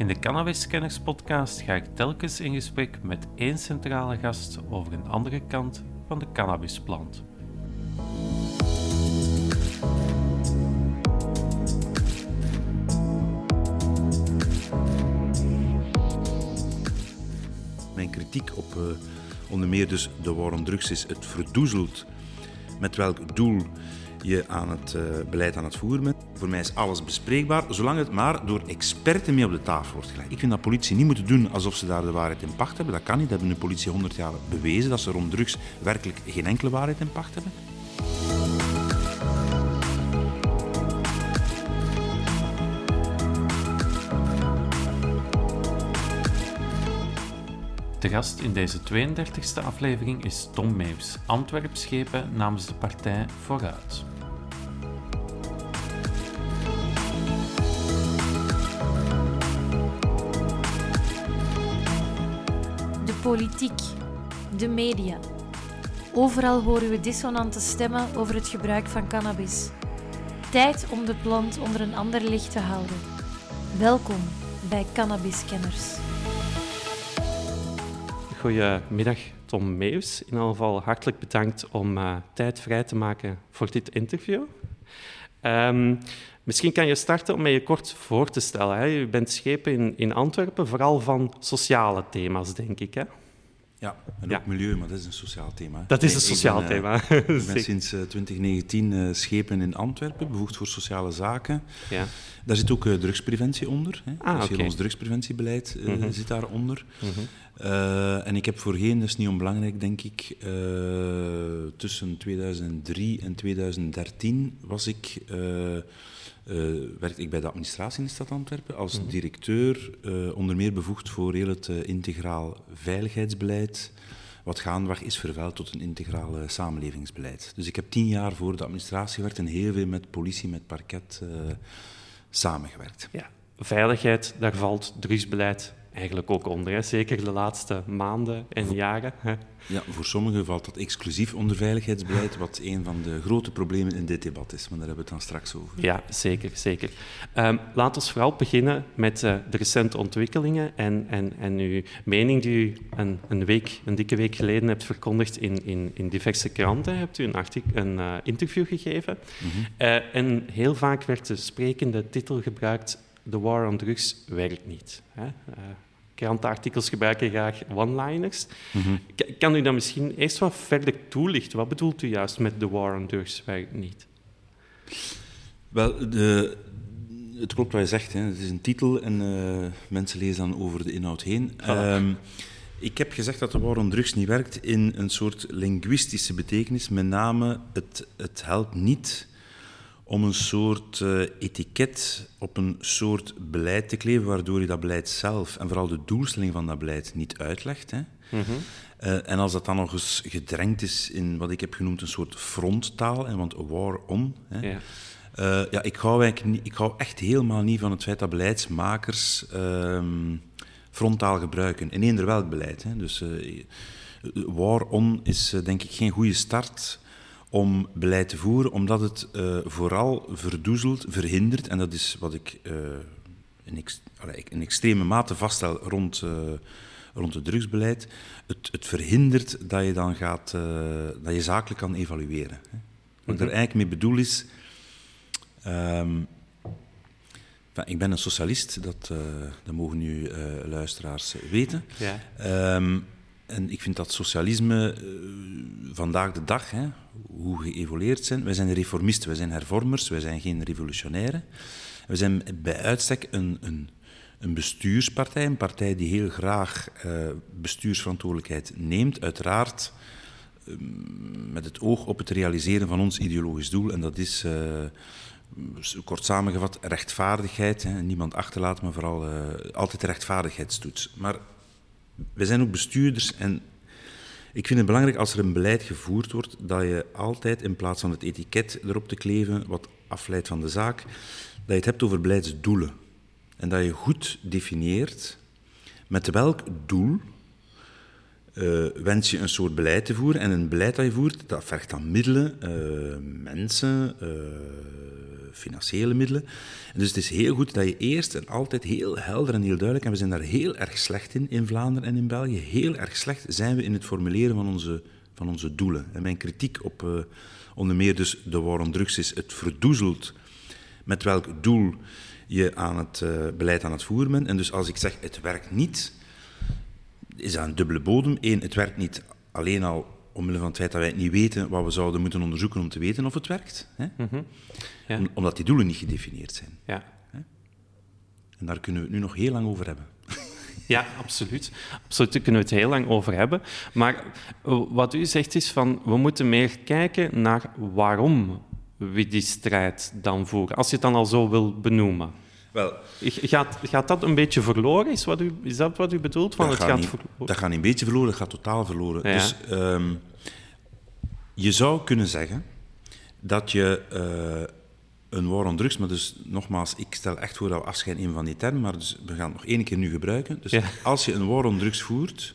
In de Cannabis podcast ga ik telkens in gesprek met één centrale gast over een andere kant van de cannabisplant. Mijn kritiek op uh, onder meer dus de war on drugs is het verdoezelt met welk doel je aan het uh, beleid aan het voeren bent. Voor mij is alles bespreekbaar, zolang het maar door experten mee op de tafel wordt gelegd. Ik vind dat politie niet moet doen alsof ze daar de waarheid in pacht hebben. Dat kan niet. Dat hebben de politie 100 jaar bewezen, dat ze rond drugs werkelijk geen enkele waarheid in pacht hebben. De gast in deze 32e aflevering is Tom Meeuws, Antwerpschepen namens de partij Vooruit. De politiek, de media. Overal horen we dissonante stemmen over het gebruik van cannabis. Tijd om de plant onder een ander licht te houden. Welkom bij Cannabiskenners. Goedemiddag, Tom Meus. In ieder geval hartelijk bedankt om uh, tijd vrij te maken voor dit interview. Um, misschien kan je starten om je kort voor te stellen. Hè. Je bent schepen in, in Antwerpen, vooral van sociale thema's, denk ik. Hè? Ja, en ook milieu, maar dat is een sociaal thema. Dat is een sociaal thema. Uh, ik ben sinds uh, 2019 uh, schepen in Antwerpen, bevoegd voor sociale zaken. Ja. Daar zit ook drugspreventie onder. Hè. Ah, dus okay. ons drugspreventiebeleid mm -hmm. zit daaronder. Mm -hmm. en ik heb voorheen, dat is niet onbelangrijk denk ik, tussen 2003 en 2013 was ik... Uh, werkte ik bij de administratie in de stad Antwerpen als mm -hmm. directeur, uh, onder meer bevoegd voor heel het uh, integraal veiligheidsbeleid, wat gaandeweg is vervuild tot een integraal samenlevingsbeleid. Dus ik heb tien jaar voor de administratie gewerkt en heel veel met politie, met parket samengewerkt. Ja, veiligheid, daar valt drugsbeleid eigenlijk ook onder, hè? zeker de laatste maanden en jaren. Hè? Ja, voor sommigen valt dat exclusief onder veiligheidsbeleid, wat een van de grote problemen in dit debat is, maar daar hebben we het dan straks over. Ja, zeker, zeker. Um, laat ons vooral beginnen met uh, de recente ontwikkelingen en, en, en uw mening die u een, een, week, een dikke week geleden hebt verkondigd in, in, in diverse kranten. Hebt u een, een uh, interview gegeven mm -hmm. uh, en heel vaak werd de sprekende titel gebruikt de war on drugs werkt niet. Hè? Uh, krantenartikels gebruiken graag one-liners. Mm -hmm. Kan u dat misschien eerst wat verder toelichten? Wat bedoelt u juist met de war on drugs werkt niet? Wel, de, het klopt wat je zegt. Hè. Het is een titel en uh, mensen lezen dan over de inhoud heen. Ah. Um, ik heb gezegd dat de war on drugs niet werkt in een soort linguïstische betekenis. Met name, het, het helpt niet om een soort uh, etiket op een soort beleid te kleven, waardoor je dat beleid zelf en vooral de doelstelling van dat beleid niet uitlegt. Hè. Mm -hmm. uh, en als dat dan nog eens gedrenkt is in wat ik heb genoemd een soort fronttaal, hè, want war on. Hè, ja. Uh, ja, ik, hou eigenlijk niet, ik hou echt helemaal niet van het feit dat beleidsmakers frontaal gebruiken, in eender welk beleid. Hè. Dus war on is denk ik geen goede start om beleid te voeren, omdat het uh, vooral verdoezelt, verhindert, en dat is wat ik uh, in, ex in, extreme mate vaststel rond, uh, rond het drugsbeleid, het, het, verhindert dat je dan gaat, dat je zakelijk kan evalueren. Hè. Wat mm -hmm. ik daar eigenlijk mee bedoel is, um, ik ben een socialist, dat, dat mogen nu luisteraars weten. Ja. Um, en ik vind dat socialisme uh, vandaag de dag, hè, hoe geëvolueerd zijn, wij zijn reformisten, wij zijn hervormers, wij zijn geen revolutionairen. We zijn bij uitstek een, een, een bestuurspartij, een partij die heel graag uh, bestuursverantwoordelijkheid neemt, uiteraard uh, met het oog op het realiseren van ons ideologisch doel, en dat is... Kort samengevat, rechtvaardigheid. Hè, niemand achterlaten, maar vooral altijd rechtvaardigheidstoets. Maar wij zijn ook bestuurders en ik vind het belangrijk als er een beleid gevoerd wordt, dat je altijd in plaats van het etiket erop te kleven, wat afleidt van de zaak, dat je het hebt over beleidsdoelen. En dat je goed definieert met welk doel uh, wens je een soort beleid te voeren. En een beleid dat je voert, dat vergt dan middelen, uh, mensen, uh, financiële middelen. En dus het is heel goed dat je eerst en altijd heel helder en heel duidelijk, en we zijn daar heel erg slecht in, in Vlaanderen en in België, heel erg slecht zijn we in het formuleren van onze, van onze doelen. En mijn kritiek op onder meer dus de war on drugs is, het verdoezelt met welk doel je aan het beleid aan het voeren bent. En dus als ik zeg, het werkt niet is dat een dubbele bodem. Eén, het werkt niet alleen al omwille van het feit dat wij niet weten wat we zouden moeten onderzoeken om te weten of het werkt. Hè? Mhm. ja. omdat die doelen niet gedefinieerd zijn. Ja. Hè? En daar kunnen we het nu nog heel lang over hebben. Ja, absoluut. Absoluut, daar kunnen we het heel lang over hebben. Maar eh, wat u zegt is van, we moeten meer kijken naar waarom we die strijd dan voeren. Als je het dan al zo wil benoemen. Wel, gaat, gaat dat een beetje verloren? Is, wat u, is dat wat u bedoelt? Van dat, het gaat niet, verloren? dat gaat niet een beetje verloren, dat gaat totaal verloren. Dus um, je zou kunnen zeggen dat je uh, een war on drugs, maar dus nogmaals, ik stel echt voor dat we afscheid nemen van die term, maar dus we gaan het nog één keer nu gebruiken. Dus ja. als je een war on drugs voert,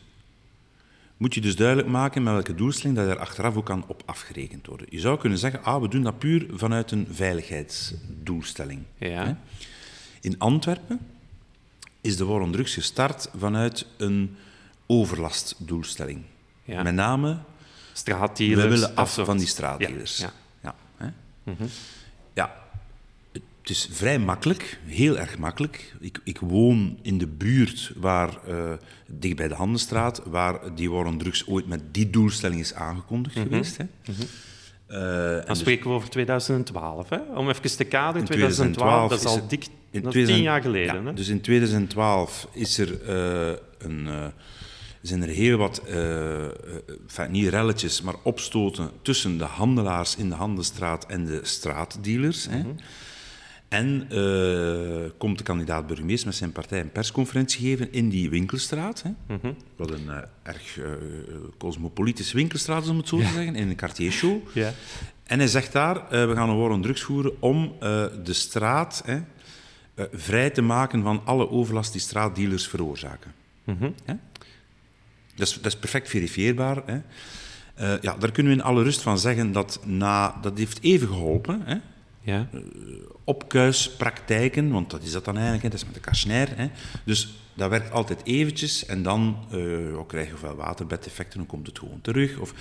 moet je dus duidelijk maken met welke doelstelling dat er achteraf ook kan op afgerekend worden. Je zou kunnen zeggen, ah, we doen dat puur vanuit een veiligheidsdoelstelling. Ja. Hè? In Antwerpen is de war on drugs gestart vanuit een overlastdoelstelling. Ja. Met name... Straatdealers. We willen af van die straatdealers. Ja, ja. ja, mhm. ja. Het is vrij makkelijk, heel erg makkelijk. Ik, ik woon in de buurt waar, uh, dicht bij de Handenstraat, waar die war on drugs ooit met die doelstelling is aangekondigd mhm. geweest. Hè. Mhm. Uh, Dan dus spreken we over 2012. Hè? Om even te kaderen, 2012, dat is al dik in tien jaar geleden. Ja, hè? Dus in 2012 is er, uh, een, uh, zijn er heel wat, enfin, niet relletjes, maar opstoten tussen de handelaars in de Handenstraat en de straatdealers. Mm -hmm. hè? En uh, komt de kandidaat burgemeester met zijn partij een persconferentie geven in die winkelstraat. Hè? Mm -hmm. Wat een uh, erg uh, cosmopolitische winkelstraat is, om het zo te zeggen, in een Cartier-show. Ja. En hij zegt daar, we gaan een war on drugs voeren om de straat hè, vrij te maken van alle overlast die straatdealers veroorzaken. Mm -hmm. dat, is, dat, is, perfect verifieerbaar. Hè? ja, daar kunnen we in alle rust van zeggen dat na, dat heeft even geholpen. Hè? Ja opkuispraktijken, want dat is dat dan eigenlijk, hè, dat is met de kasnair. Hè. Dus dat werkt altijd eventjes en dan uh, krijg je ofwel waterbedeffecten, dan komt het gewoon terug. Of...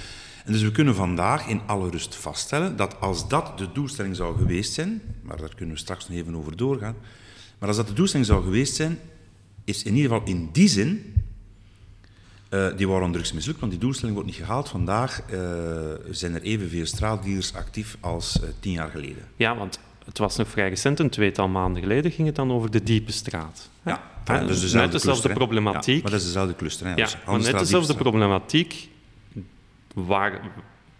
En dus we kunnen vandaag in alle rust vaststellen dat als dat de doelstelling zou geweest zijn, maar daar kunnen we straks nog even over doorgaan, maar als dat de doelstelling zou geweest zijn, is in ieder geval in die zin uh, die waren drugs mislukt, want die doelstelling wordt niet gehaald. Vandaag uh, zijn er evenveel straatdealers actief als tien jaar geleden. Ja, want het was nog vrij recent, een tweetal maanden geleden ging het dan over de diepe straat. Ja, ja dus dezelfde net dezelfde problematiek. Ja, maar dat is dezelfde cluster. Hè? Ja, dus maar net dezelfde problematiek waar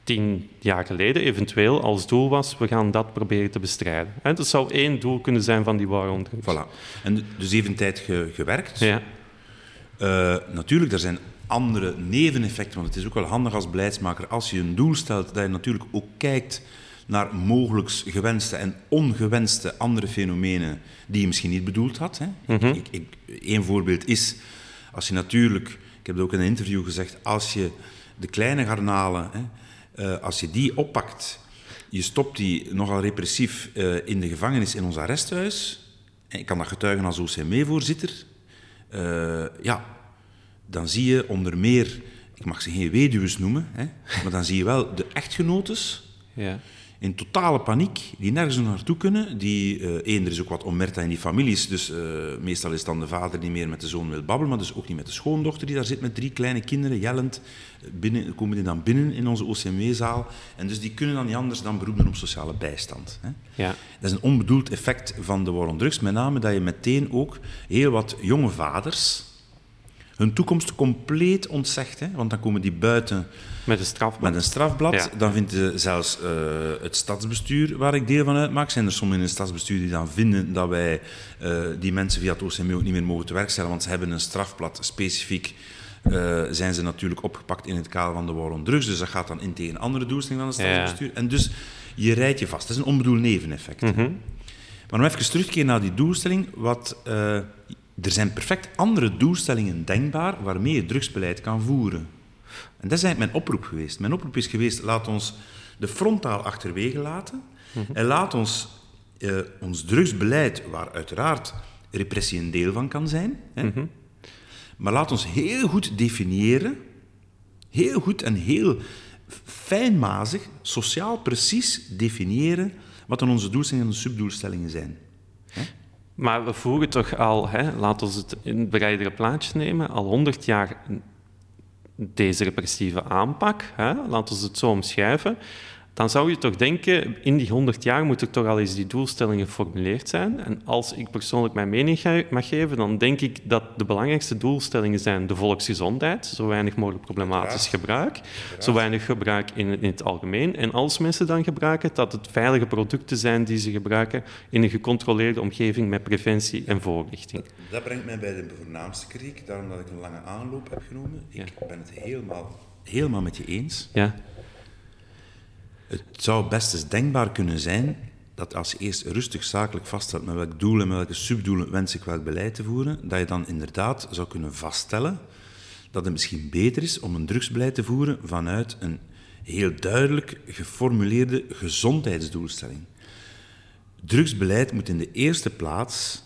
tien jaar geleden eventueel als doel was, we gaan dat proberen te bestrijden. Dat zou één doel kunnen zijn van die war on Voilà. En dus even tijd gewerkt. Ja. Uh, natuurlijk, er zijn andere neveneffecten, want het is ook wel handig als beleidsmaker, als je een doel stelt, dat je natuurlijk ook kijkt naar mogelijk gewenste en ongewenste andere fenomenen die je misschien niet bedoeld had. Hè. Mhm. ik, ik, Eén voorbeeld is, als je natuurlijk, ik heb het ook in een interview gezegd, als je de kleine garnalen, hè, uh, als je die oppakt, je stopt die nogal repressief uh, in de gevangenis in ons arresthuis, en ik kan dat getuigen als OCME-voorzitter, eh, ja, dan zie je onder meer, ik mag ze geen weduws noemen, hè, maar dan zie je wel de echtgenotes, ja in totale paniek, die nergens naartoe kunnen. Die, uh, één, er is ook wat omerta in die families, dus uh, meestal is dan de vader die meer met de zoon wil babbelen, maar dus ook niet met de schoondochter die daar zit met drie kleine kinderen, jellend. Binnen, komen die dan binnen in onze OCMW-zaal en dus die kunnen dan niet anders dan beroepen op sociale bijstand. Hè. Ja. Dat is een onbedoeld effect van de war on drugs, met name dat je meteen ook heel wat jonge vaders hun toekomst compleet ontzegt, hè, want dan komen die buiten met een strafblad. Met een strafblad. Dan vindt zelfs uh, het stadsbestuur, waar ik deel van uitmaak, zijn er sommigen in het stadsbestuur die dan vinden dat wij uh, die mensen via het OCM ook niet meer mogen te werk stellen, want ze hebben een strafblad specifiek. Uh, zijn ze natuurlijk opgepakt in het kader van de war on drugs. Dus dat gaat dan in tegen andere doelstellingen van het stadsbestuur. Ja. En dus je rijdt je vast. Dat is een onbedoeld neveneffect. Mm -hmm. Maar om even terugkeren naar die doelstelling. Wat, er zijn perfect andere doelstellingen denkbaar waarmee je drugsbeleid kan voeren. En dat is eigenlijk mijn oproep geweest. Mijn oproep is geweest, laat ons de frontaal achterwege laten en laat ons uh, ons drugsbeleid, waar uiteraard repressie een deel van kan zijn, hè, maar laat ons heel goed definiëren, heel goed en heel fijnmazig, sociaal precies definiëren wat dan onze doelstellingen en subdoelstellingen zijn. Hè? Maar we voeren toch al, hè, laten we het in het bredere plaatje nemen, al honderd jaar deze repressieve aanpak, laten we het zo omschrijven dan zou je toch denken, in die 100 jaar moeten toch al eens die doelstellingen geformuleerd zijn. En als ik persoonlijk mijn mening mag geven, dan denk ik dat de belangrijkste doelstellingen zijn de volksgezondheid, zo weinig mogelijk problematisch gebruik, zo weinig gebruik in, in, het algemeen. En als mensen dan gebruiken, dat het veilige producten zijn die ze gebruiken in een gecontroleerde omgeving met preventie en voorlichting. Dat, brengt mij bij de voornaamste kritiek, daarom dat ik een lange aanloop heb genomen. Ik ben het helemaal, helemaal met je eens. Ja. Het zou best eens denkbaar kunnen zijn dat als je eerst rustig zakelijk vaststelt met welke doelen, met welke subdoelen wens ik welk beleid te voeren, dat je dan inderdaad zou kunnen vaststellen dat het misschien beter is om een drugsbeleid te voeren vanuit een heel duidelijk geformuleerde gezondheidsdoelstelling. Drugsbeleid moet in de eerste plaats,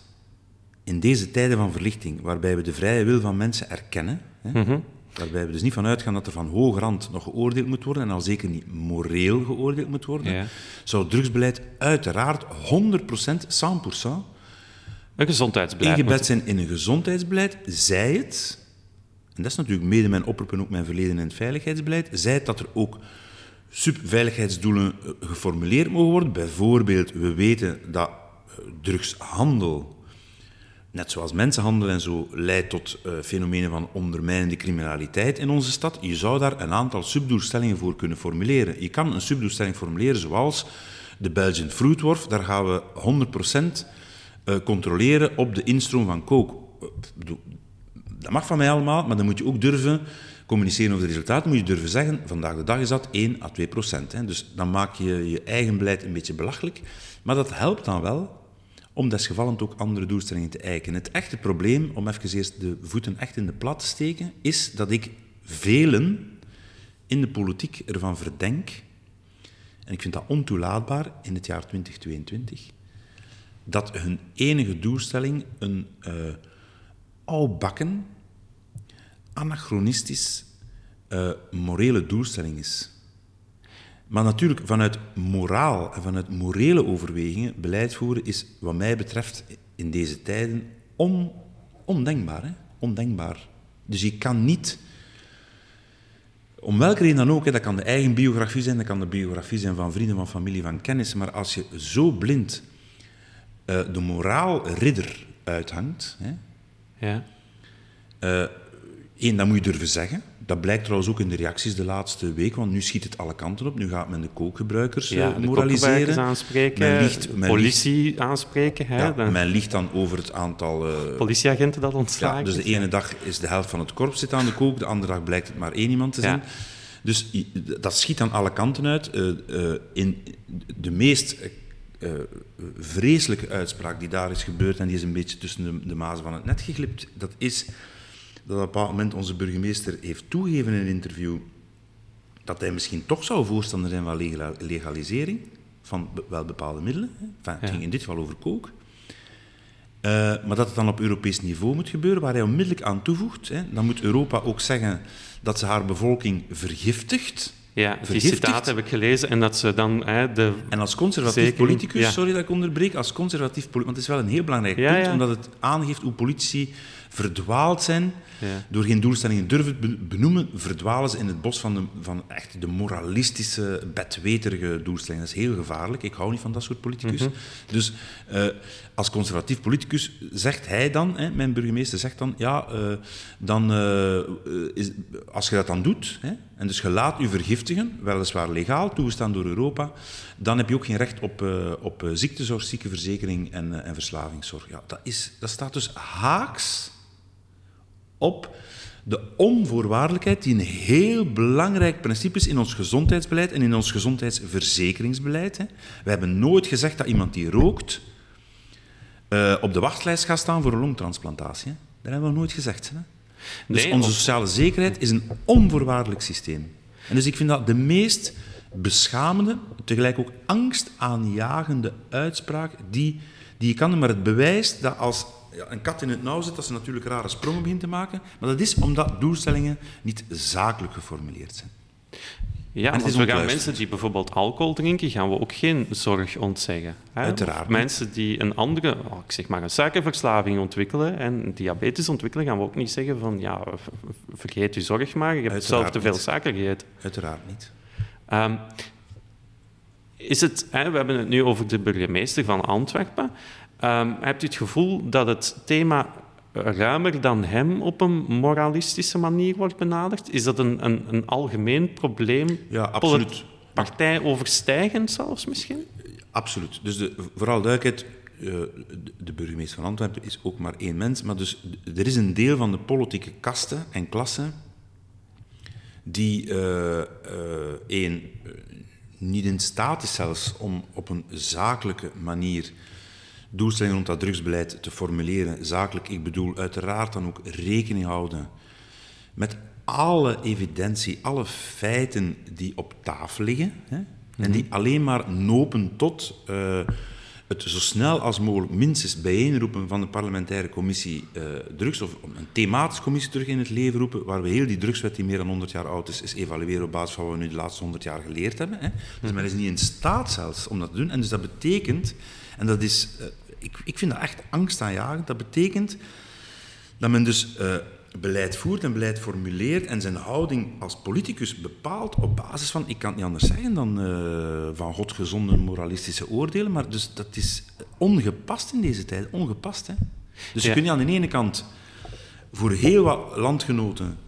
in deze tijden van verlichting, waarbij we de vrije wil van mensen erkennen, hè, mm Waarbij we dus niet van uitgaan dat er van hoge rand nog geoordeeld moet worden, en al zeker niet moreel geoordeeld moet worden, ja. zou drugsbeleid uiteraard 100%, 100% een gezondheidsbeleid ingebed zijn in een gezondheidsbeleid, zij het, en dat is natuurlijk mede mijn oproep en ook mijn verleden in het veiligheidsbeleid, zij het dat er ook subveiligheidsdoelen eh, geformuleerd mogen worden. Bijvoorbeeld, we weten dat eh, drugshandel net zoals mensenhandel en zo, leidt tot uh, fenomenen van ondermijnende criminaliteit in onze stad. Je zou daar een aantal subdoelstellingen voor kunnen formuleren. Je kan een subdoelstelling formuleren zoals de Belgian Fruitworf, daar gaan we 100% uh, controleren op de instroom van kook. Dat mag van mij allemaal, maar dan moet je ook durven communiceren over de resultaten. Moet je durven zeggen, vandaag de dag is dat 1 à 2 procent. Dus dan maak je je eigen beleid een beetje belachelijk. Maar dat helpt dan wel om desgevallend ook andere doelstellingen te eiken. Het echte probleem, om even eerst de voeten echt in de plat te steken, is dat ik velen in de politiek ervan verdenk, en ik vind dat ontoelaatbaar in het jaar 2022, dat hun enige doelstelling een uh, oudbakken, anachronistisch, uh, morele doelstelling is. Maar natuurlijk, vanuit moraal en vanuit morele overwegingen beleid voeren is, wat mij betreft, in deze tijden on, ondenkbaar. Hè? Ondenkbaar. Dus je kan niet, om welke reden dan ook, hè, dat kan de eigen biografie zijn, dat kan de biografie zijn van vrienden, van familie, van kennis, maar als je zo blind uh, de moraalridder uithangt, hè, ja. Uh, één, dat moet je durven zeggen. Dat blijkt trouwens ook in de reacties de laatste week, want nu schiet het alle kanten op. Nu gaat men de kookgebruikers ja, uh, moraliseren. aanspreken, men liegt, men politie liegt, aanspreken. Hè, ja, men liegt dan over het aantal... Uh, Politieagenten dat ontslagen. Ja, dus de ene dag is de helft van het korps zit aan de kook, de andere dag blijkt het maar één iemand te zijn. Dus dat schiet aan alle kanten uit. Uh, in de meest vreselijke uitspraak die daar is gebeurd, en die is een beetje tussen de, de mazen van het net geglipt, dat is dat op een bepaald moment onze burgemeester heeft toegegeven in een interview dat hij misschien toch zou voorstander zijn van legalisering van wel bepaalde middelen. Enfin, het ging in dit geval over kook. Uh, maar dat het dan op Europees niveau moet gebeuren, waar hij onmiddellijk aan toevoegt. Hè, dan moet Europa ook zeggen dat ze haar bevolking vergiftigt. Ja, die citaat heb ik gelezen en dat ze dan hè, de... En als conservatief politicus, sorry dat ik onderbreek, als conservatief politicus, want het is wel een heel belangrijk punt, omdat het aangeeft hoe politici verdwaald zijn ja. door geen doelstellingen durven benoemen, verdwalen ze in het bos van, de, van echt de moralistische, bedweterige doelstellingen. Dat is heel gevaarlijk. Ik hou niet van dat soort politicus. Mhm. Dus uh, als conservatief politicus zegt hij dan, hè, mijn burgemeester zegt dan, ja, uh, dan, uh, is, als je dat dan doet, hè, en dus je laat u vergiftigen, weliswaar legaal, toegestaan door Europa, dan heb je ook geen recht op, op ziektezorg, ziekenverzekering en, en verslavingszorg. Ja, dat, is, dat staat dus haaks op de onvoorwaardelijkheid, die een heel belangrijk principe is in ons gezondheidsbeleid en in ons gezondheidsverzekeringsbeleid. Hè. We hebben nooit gezegd dat iemand die rookt uh, op de wachtlijst gaat staan voor een longtransplantatie. Hè. Dat hebben we nooit gezegd. Hè. Dus Nee, onze of- sociale zekerheid is een onvoorwaardelijk systeem. En dus ik vind dat de meest beschamende, tegelijk ook angstaanjagende uitspraak die, die je kan doen. Maar het bewijst dat als ja, een kat in het nauw zit, dat ze natuurlijk rare sprongen begint te maken. Maar dat is omdat doelstellingen niet zakelijk geformuleerd zijn. Ja, is we gaan mensen die bijvoorbeeld alcohol drinken, gaan we ook geen zorg ontzeggen. Hè? Uiteraard Of mensen die een andere, oh, ik zeg maar, een suikerverslaving ontwikkelen en diabetes ontwikkelen, gaan we ook niet zeggen van, ja, vergeet uw zorg maar, je hebt Uiteraard zelf te veel niet. suiker gegeten. Uiteraard niet. Ehm, is het, hè, we hebben het nu over de burgemeester van Antwerpen. Ehm, hebt u het gevoel dat het thema ruimer dan hem op een moralistische manier wordt benaderd? Is dat een, een, een algemeen probleem? Ja, absoluut. Partijoverstijgend zelfs misschien? Absoluut. Dus de, vooral duidelijkheid, eh, de- burgemeester van Antwerpen is ook maar één mens. Maar dus er is een deel van de politieke kasten en klassen die eh, eh, één, niet in staat is zelfs om op een zakelijke manier doelstellingen rond dat drugsbeleid te formuleren. Zakelijk, ik bedoel uiteraard dan ook rekening houden met alle evidentie, alle feiten die op tafel liggen. Hè, En die alleen maar nopen tot eh, het zo snel als mogelijk minstens bijeenroepen van de parlementaire commissie eh, drugs, of een thematische commissie terug in het leven roepen, waar we heel die drugswet die meer dan 100 jaar oud is, is evalueren op basis van wat we nu de laatste 100 jaar geleerd hebben. Hè. Dus men is niet in staat zelfs om dat te doen. En dus dat betekent, en dat is, eh, ik, ik vind dat echt angstaanjagend, dat betekent dat men dus eh, beleid voert en beleid formuleert en zijn houding als politicus bepaalt op basis van, ik kan het niet anders zeggen dan eh, van God gezonde moralistische oordelen, maar dus dat is ongepast in deze tijd, ongepast. Hè? Dus je kunt niet aan de ene kant voor heel wat landgenoten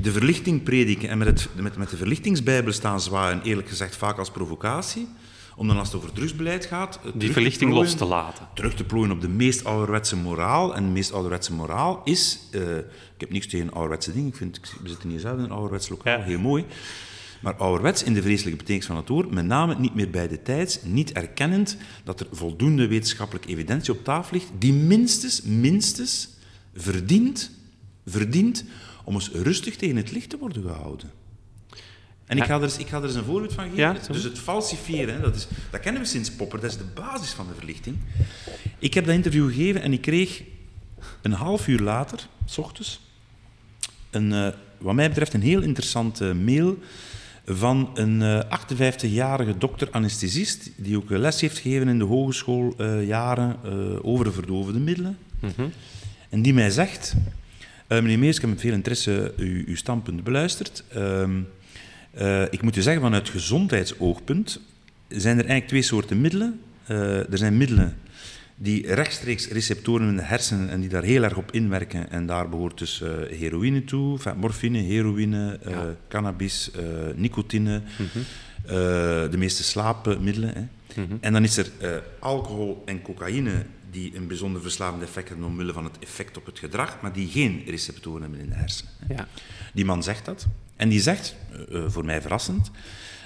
de verlichting prediken en met, het, met, met de verlichtingsbijbel staan zwaaien, eerlijk gezegd vaak als provocatie, om dan als het over drugsbeleid gaat... eh, terug Die te verlichting plooien- los te laten. terug te plooien op de meest ouderwetse moraal. En de meest ouderwetse moraal is... eh, ik heb niks tegen ouderwetse dingen. Ik vind, we zitten hier zelf in een ouderwets lokaal, Ja. heel mooi. Maar ouderwets in de vreselijke betekenis van het woord, met name niet meer bij de tijds, niet erkennend dat er voldoende wetenschappelijke evidentie op tafel ligt, die minstens, minstens verdient, verdient om eens rustig tegen het licht te worden gehouden. En ik ga, er eens, ik ga er eens een voorbeeld van geven. Ja, dus het falsifiëren, hè, dat, is, dat kennen we sinds Popper, dat is de basis van de verlichting. Ik heb dat interview gegeven en ik kreeg een half uur later, s ochtends, een, eh, wat mij betreft een heel interessante mail van een eh, 58-jarige dokter-anesthesist die ook eh, les heeft gegeven in de hogeschooljaren eh over de verdovende middelen. Mhm. En die mij zegt, eh, meneer Meers, ik heb met veel interesse uw, uw standpunt beluisterd. Ehm, eh, ik moet u zeggen, vanuit gezondheidsoogpunt zijn er eigenlijk twee soorten middelen. Eh, er zijn middelen die rechtstreeks receptoren in de hersenen en die daar heel erg op inwerken. En daar behoort dus eh, heroïne toe, enfin, morfine, heroïne, Ja. cannabis, nicotine, Mhm. de meeste slaapmiddelen. Hè. Mhm. En dan is er alcohol en cocaïne die een bijzonder verslavend effect hebben omwille van het effect op het gedrag, maar die geen receptoren hebben in de hersenen. Ja. Die man zegt dat. En die zegt, eh, eh, voor mij verrassend,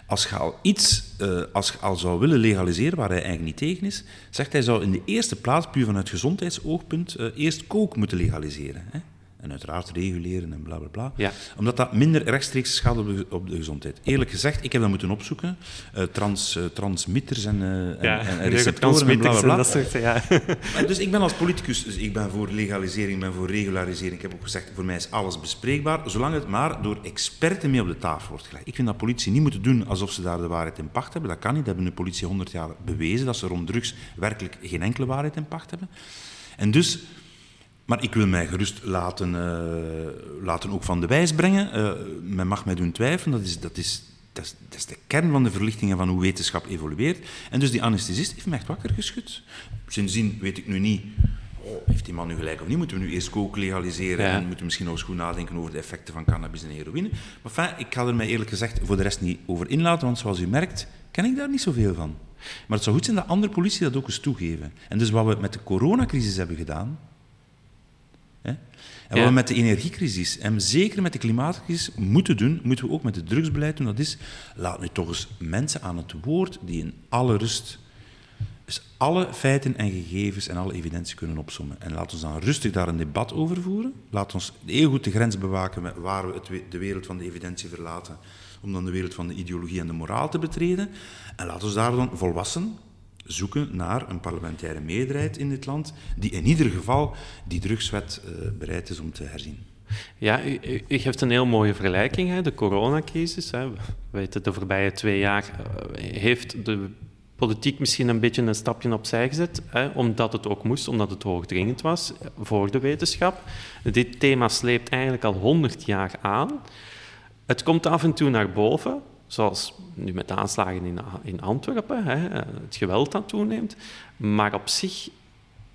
als je al iets eh, als al zou willen legaliseren, waar hij eigenlijk niet tegen is, zegt hij zou in de eerste plaats, puur vanuit gezondheidsoogpunt, eerst kook moeten legaliseren. Hè? En uiteraard reguleren en bla bla bla. Ja. Omdat dat minder rechtstreeks schade op de, op de gezondheid. Eerlijk gezegd, ik heb dat moeten opzoeken. Eh, trans, eh, transmitters en, en, Ja, en, en receptoren en bla neurotransmitters bla en bla. dat soort, ja. Dus ik ben als politicus, dus ik ben voor legalisering, ik ben voor regularisering. Ik heb ook gezegd, voor mij is alles bespreekbaar, zolang het maar door experten mee op de tafel wordt gelegd. Ik vind dat politie niet moeten doen alsof ze daar de waarheid in pacht hebben. Dat kan niet. Dat hebben de politie 100 jaar bewezen, dat ze rond drugs werkelijk geen enkele waarheid in pacht hebben. En dus... Maar ik wil mij gerust laten, eh, laten ook van de wijs brengen. Eh, men mag mij doen twijfelen, dat is, dat, is, dat, is, dat is de kern van de verlichtingen van hoe wetenschap evolueert. En dus die anesthesist heeft me echt wakker geschud. Sindsdien weet ik nu niet, oh, heeft die man nu gelijk of niet? Moeten we nu eerst kook legaliseren Ja. en moeten we misschien nog eens goed nadenken over de effecten van cannabis en heroïne? Maar enfin, ik ga er mij eerlijk gezegd voor de rest niet over inlaten, want zoals u merkt, ken ik daar niet zoveel van. Maar het zou goed zijn dat andere politie dat ook eens toegeven. En dus wat we met de coronacrisis hebben gedaan? En wat we met de energiecrisis en zeker met de klimaatcrisis moeten doen, moeten we ook met het drugsbeleid doen. Dat is, laat nu toch eens mensen aan het woord die in alle rust Dus alle feiten en gegevens en alle evidentie kunnen opzommen. En laten we dan rustig daar een debat over voeren. Laat ons heel goed de grens bewaken met waar we het, de wereld van de evidentie verlaten, om dan de wereld van de ideologie en de moraal te betreden. En laten we daar dan volwassen zoeken naar een parlementaire meerderheid in dit land, die in ieder geval die drugswet uh, bereid is om te herzien. Ja, u, u, geeft een heel mooie vergelijking, hè? de coronacrisis. Hè? We weten, de voorbije twee jaar uh, heeft de politiek misschien een beetje een stapje opzij gezet, hè, omdat het ook moest, omdat het hoogdringend was voor de wetenschap. Dit thema sleept eigenlijk al honderd jaar aan. Het komt af en toe naar boven, zoals nu met de aanslagen in, in Antwerpen, hè, het geweld dat toeneemt. Maar op zich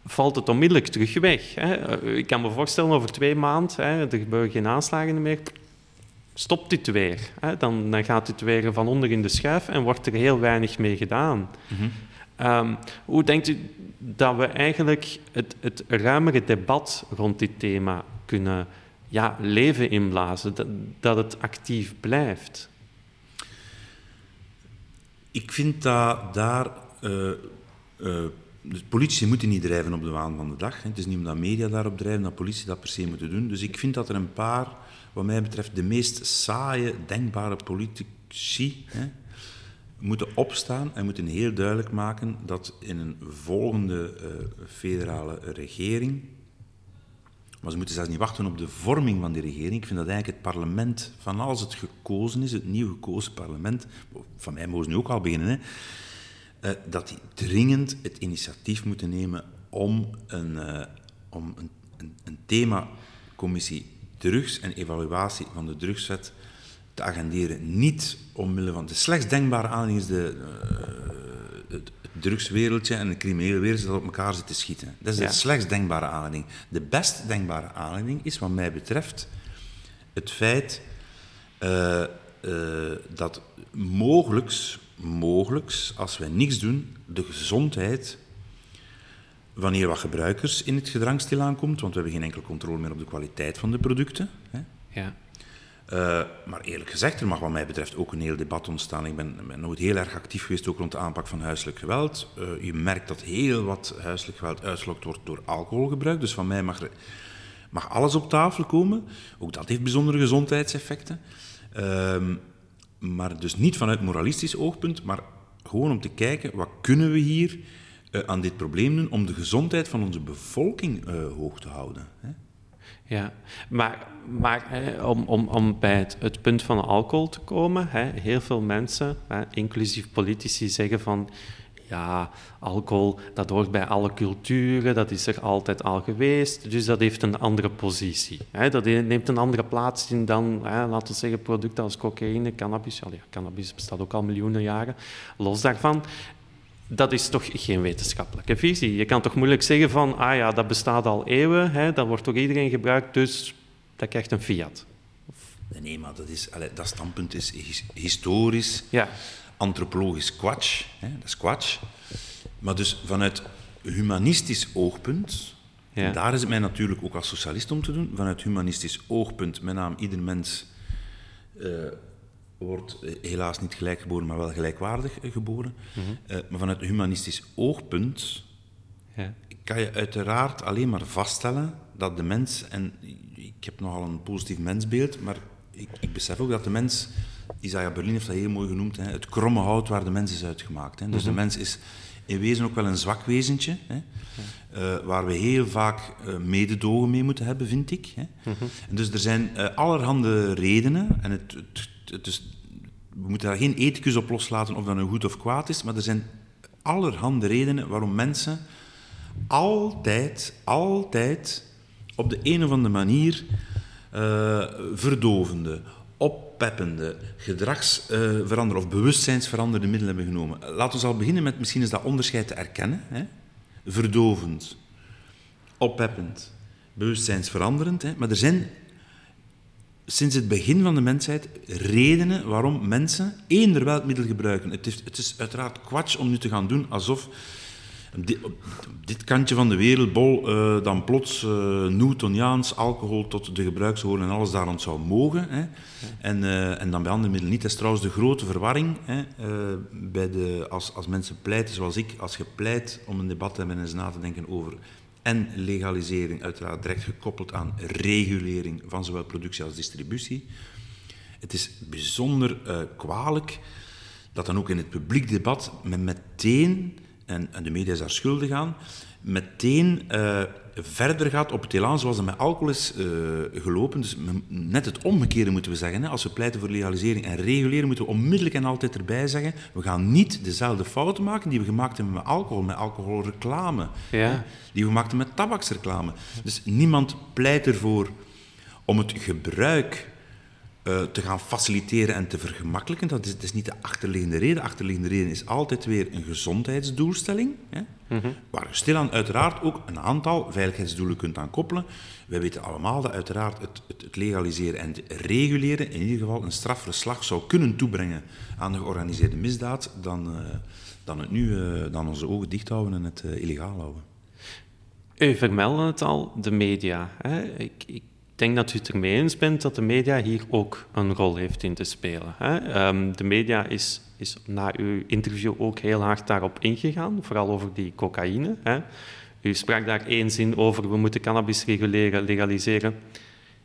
valt het onmiddellijk terug weg. Hè. Ik kan me voorstellen, over twee maanden, hè, er gebeuren geen aanslagen meer, stopt dit weer. Hè? Dan, dan gaat dit weer van onder in de schuif en wordt er heel weinig mee gedaan. Mhm. Ehm, hoe denkt u dat we eigenlijk het, het ruimere debat rond dit thema kunnen ja, leven inblazen, dat, dat het actief blijft? Ik vind dat daar. Uh, uh, politici moeten niet drijven op de waan van de dag. Het is niet omdat media daarop drijven dat politie dat per se moeten doen. Dus ik vind dat er een paar wat mij betreft, de meest saaie, denkbare politici hè, moeten opstaan en moeten heel duidelijk maken dat in een volgende uh, federale regering, maar ze moeten zelfs niet wachten op de vorming van die regering. Ik vind dat eigenlijk het parlement, van als het gekozen is, het nieuw gekozen parlement, van mij mogen ze nu ook al beginnen, hè, uh, dat die dringend het initiatief moeten nemen om een, uh, om een, een, themacommissie drugs en evaluatie van de drugswet te agenderen. Niet omwille van de slechts denkbare aanleiding is de, uh, het drugswereldje en het criminele wereld dat op elkaar zit te schieten. Dat is de slechts denkbare aanleiding. De best denkbare aanleiding is, wat mij betreft, het feit uh, uh, dat mogelijks, mogelijks, als wij niks doen, de gezondheid wanneer wat gebruikers in het gedrang stilaan komt, want we hebben geen enkele controle meer op de kwaliteit van de producten. Hè. Ja. Uh, maar eerlijk gezegd, er mag wat mij betreft ook een heel debat ontstaan. Ik ben, nooit heel erg actief geweest ook rond de aanpak van huiselijk geweld. Uh, je merkt dat heel wat huiselijk geweld uitgelokt wordt door alcoholgebruik. Dus van mij mag, mag alles op tafel komen. Ook dat heeft bijzondere gezondheidseffecten. Uh, maar dus niet vanuit moralistisch oogpunt, maar gewoon om te kijken, wat kunnen we hier uh, aan dit probleem doen om de gezondheid van onze bevolking hoog te houden. Hè? Ja, maar, maar hè, om, om, om bij het, punt van alcohol te komen, hè, heel veel mensen, hè, inclusief politici, zeggen van ja, alcohol, dat hoort bij alle culturen, dat is er altijd al geweest, dus dat heeft een andere positie. Hè. Dat neemt een andere plaats in dan, hè, laten we zeggen, producten als cocaïne, cannabis. Ja, cannabis bestaat ook al miljoenen jaren. Los daarvan, dat is toch geen wetenschappelijke visie. Je kan toch moeilijk zeggen van, ah ja, dat bestaat al eeuwen, hè, dat wordt door iedereen gebruikt, dus dat krijgt een fiat. Nee, maar dat, is, dat standpunt is historisch, ja. antropologisch kwatsch. Hè, dat is kwatsch. Maar dus vanuit humanistisch oogpunt, ja. en daar is het mij natuurlijk ook als socialist om te doen, vanuit humanistisch oogpunt, met name ieder mens... Uh, wordt eh, helaas niet gelijk geboren, maar wel gelijkwaardig eh, geboren. Mm maar vanuit humanistisch oogpunt ja. kan je uiteraard alleen maar vaststellen dat de mens, en ik heb nogal een positief mensbeeld, maar ik, ik besef ook dat de mens, Isaiah Berlin heeft dat heel mooi genoemd, hè, het kromme hout waar de mens is uitgemaakt. Hè. Dus de mhm. mens is in wezen ook wel een zwak wezentje, hè, uh, waar we heel vaak uh, mededogen mee moeten hebben, vind ik. Hè. Mhm. en dus er zijn allerhande redenen, en het, het dus we moeten daar geen ethicus op loslaten of dat een goed of kwaad is, maar er zijn allerhande redenen waarom mensen altijd, altijd op de een of andere manier uh, verdovende, oppeppende, gedragsveranderde uh, of bewustzijnsveranderde middelen hebben genomen. Laten we al beginnen met misschien eens dat onderscheid te erkennen. Hè? Verdovend, oppeppend, bewustzijnsveranderend. Hè? Maar er zijn sinds het begin van de mensheid redenen waarom mensen eender welk middel gebruiken. Het is, het is uiteraard kwats om nu te gaan doen alsof dit, op dit kantje van de wereldbol uh, dan plots uh, Newtoniaans alcohol tot de gebruikswoorden en alles daar zou mogen. Hè. En, uh, en dan bij andere middelen niet. Dat is trouwens de grote verwarring hè, bij de, als, als mensen pleiten zoals ik. Als je pleit om een debat te hebben en eens na te denken over en legalisering, uiteraard direct gekoppeld aan regulering van zowel productie als distributie. Het is bijzonder kwalijk dat dan ook in het publiek debat men meteen en, en de media is daar schuldig aan, meteen uh, verder gaat op het elan zoals het met alcohol is uh, gelopen. Dus net het omgekeerde moeten we zeggen. Hè. Als we pleiten voor legalisering en reguleren, moeten we onmiddellijk en altijd erbij zeggen, we gaan niet dezelfde fouten maken die we gemaakt hebben met alcohol, met alcoholreclame, ja. hè, die we gemaakt hebben met tabaksreclame. Dus niemand pleit ervoor om het gebruik uh, te gaan faciliteren en te vergemakkelijken. Dat is, dat is niet de achterliggende reden. De achterliggende reden is altijd weer een gezondheidsdoelstelling, hè, mm -hmm. waar je stilaan uiteraard ook een aantal veiligheidsdoelen kunt aan koppelen. Wij weten allemaal dat uiteraard het, het, het, legaliseren en het reguleren in ieder geval een strafverslag zou kunnen toebrengen aan de georganiseerde misdaad dan, uh, dan, het nu, uh, dan onze ogen dicht houden en het illegaal houden. U vermeldde het al, de media. Hè? Ik, ik ik denk dat u het ermee eens bent dat de media hier ook een rol heeft in te spelen. Hè? Um, de media is, is na uw interview ook heel hard daarop ingegaan, vooral over die cocaïne. Hè? U sprak daar één zin over, we moeten cannabis reguleren, legaliseren.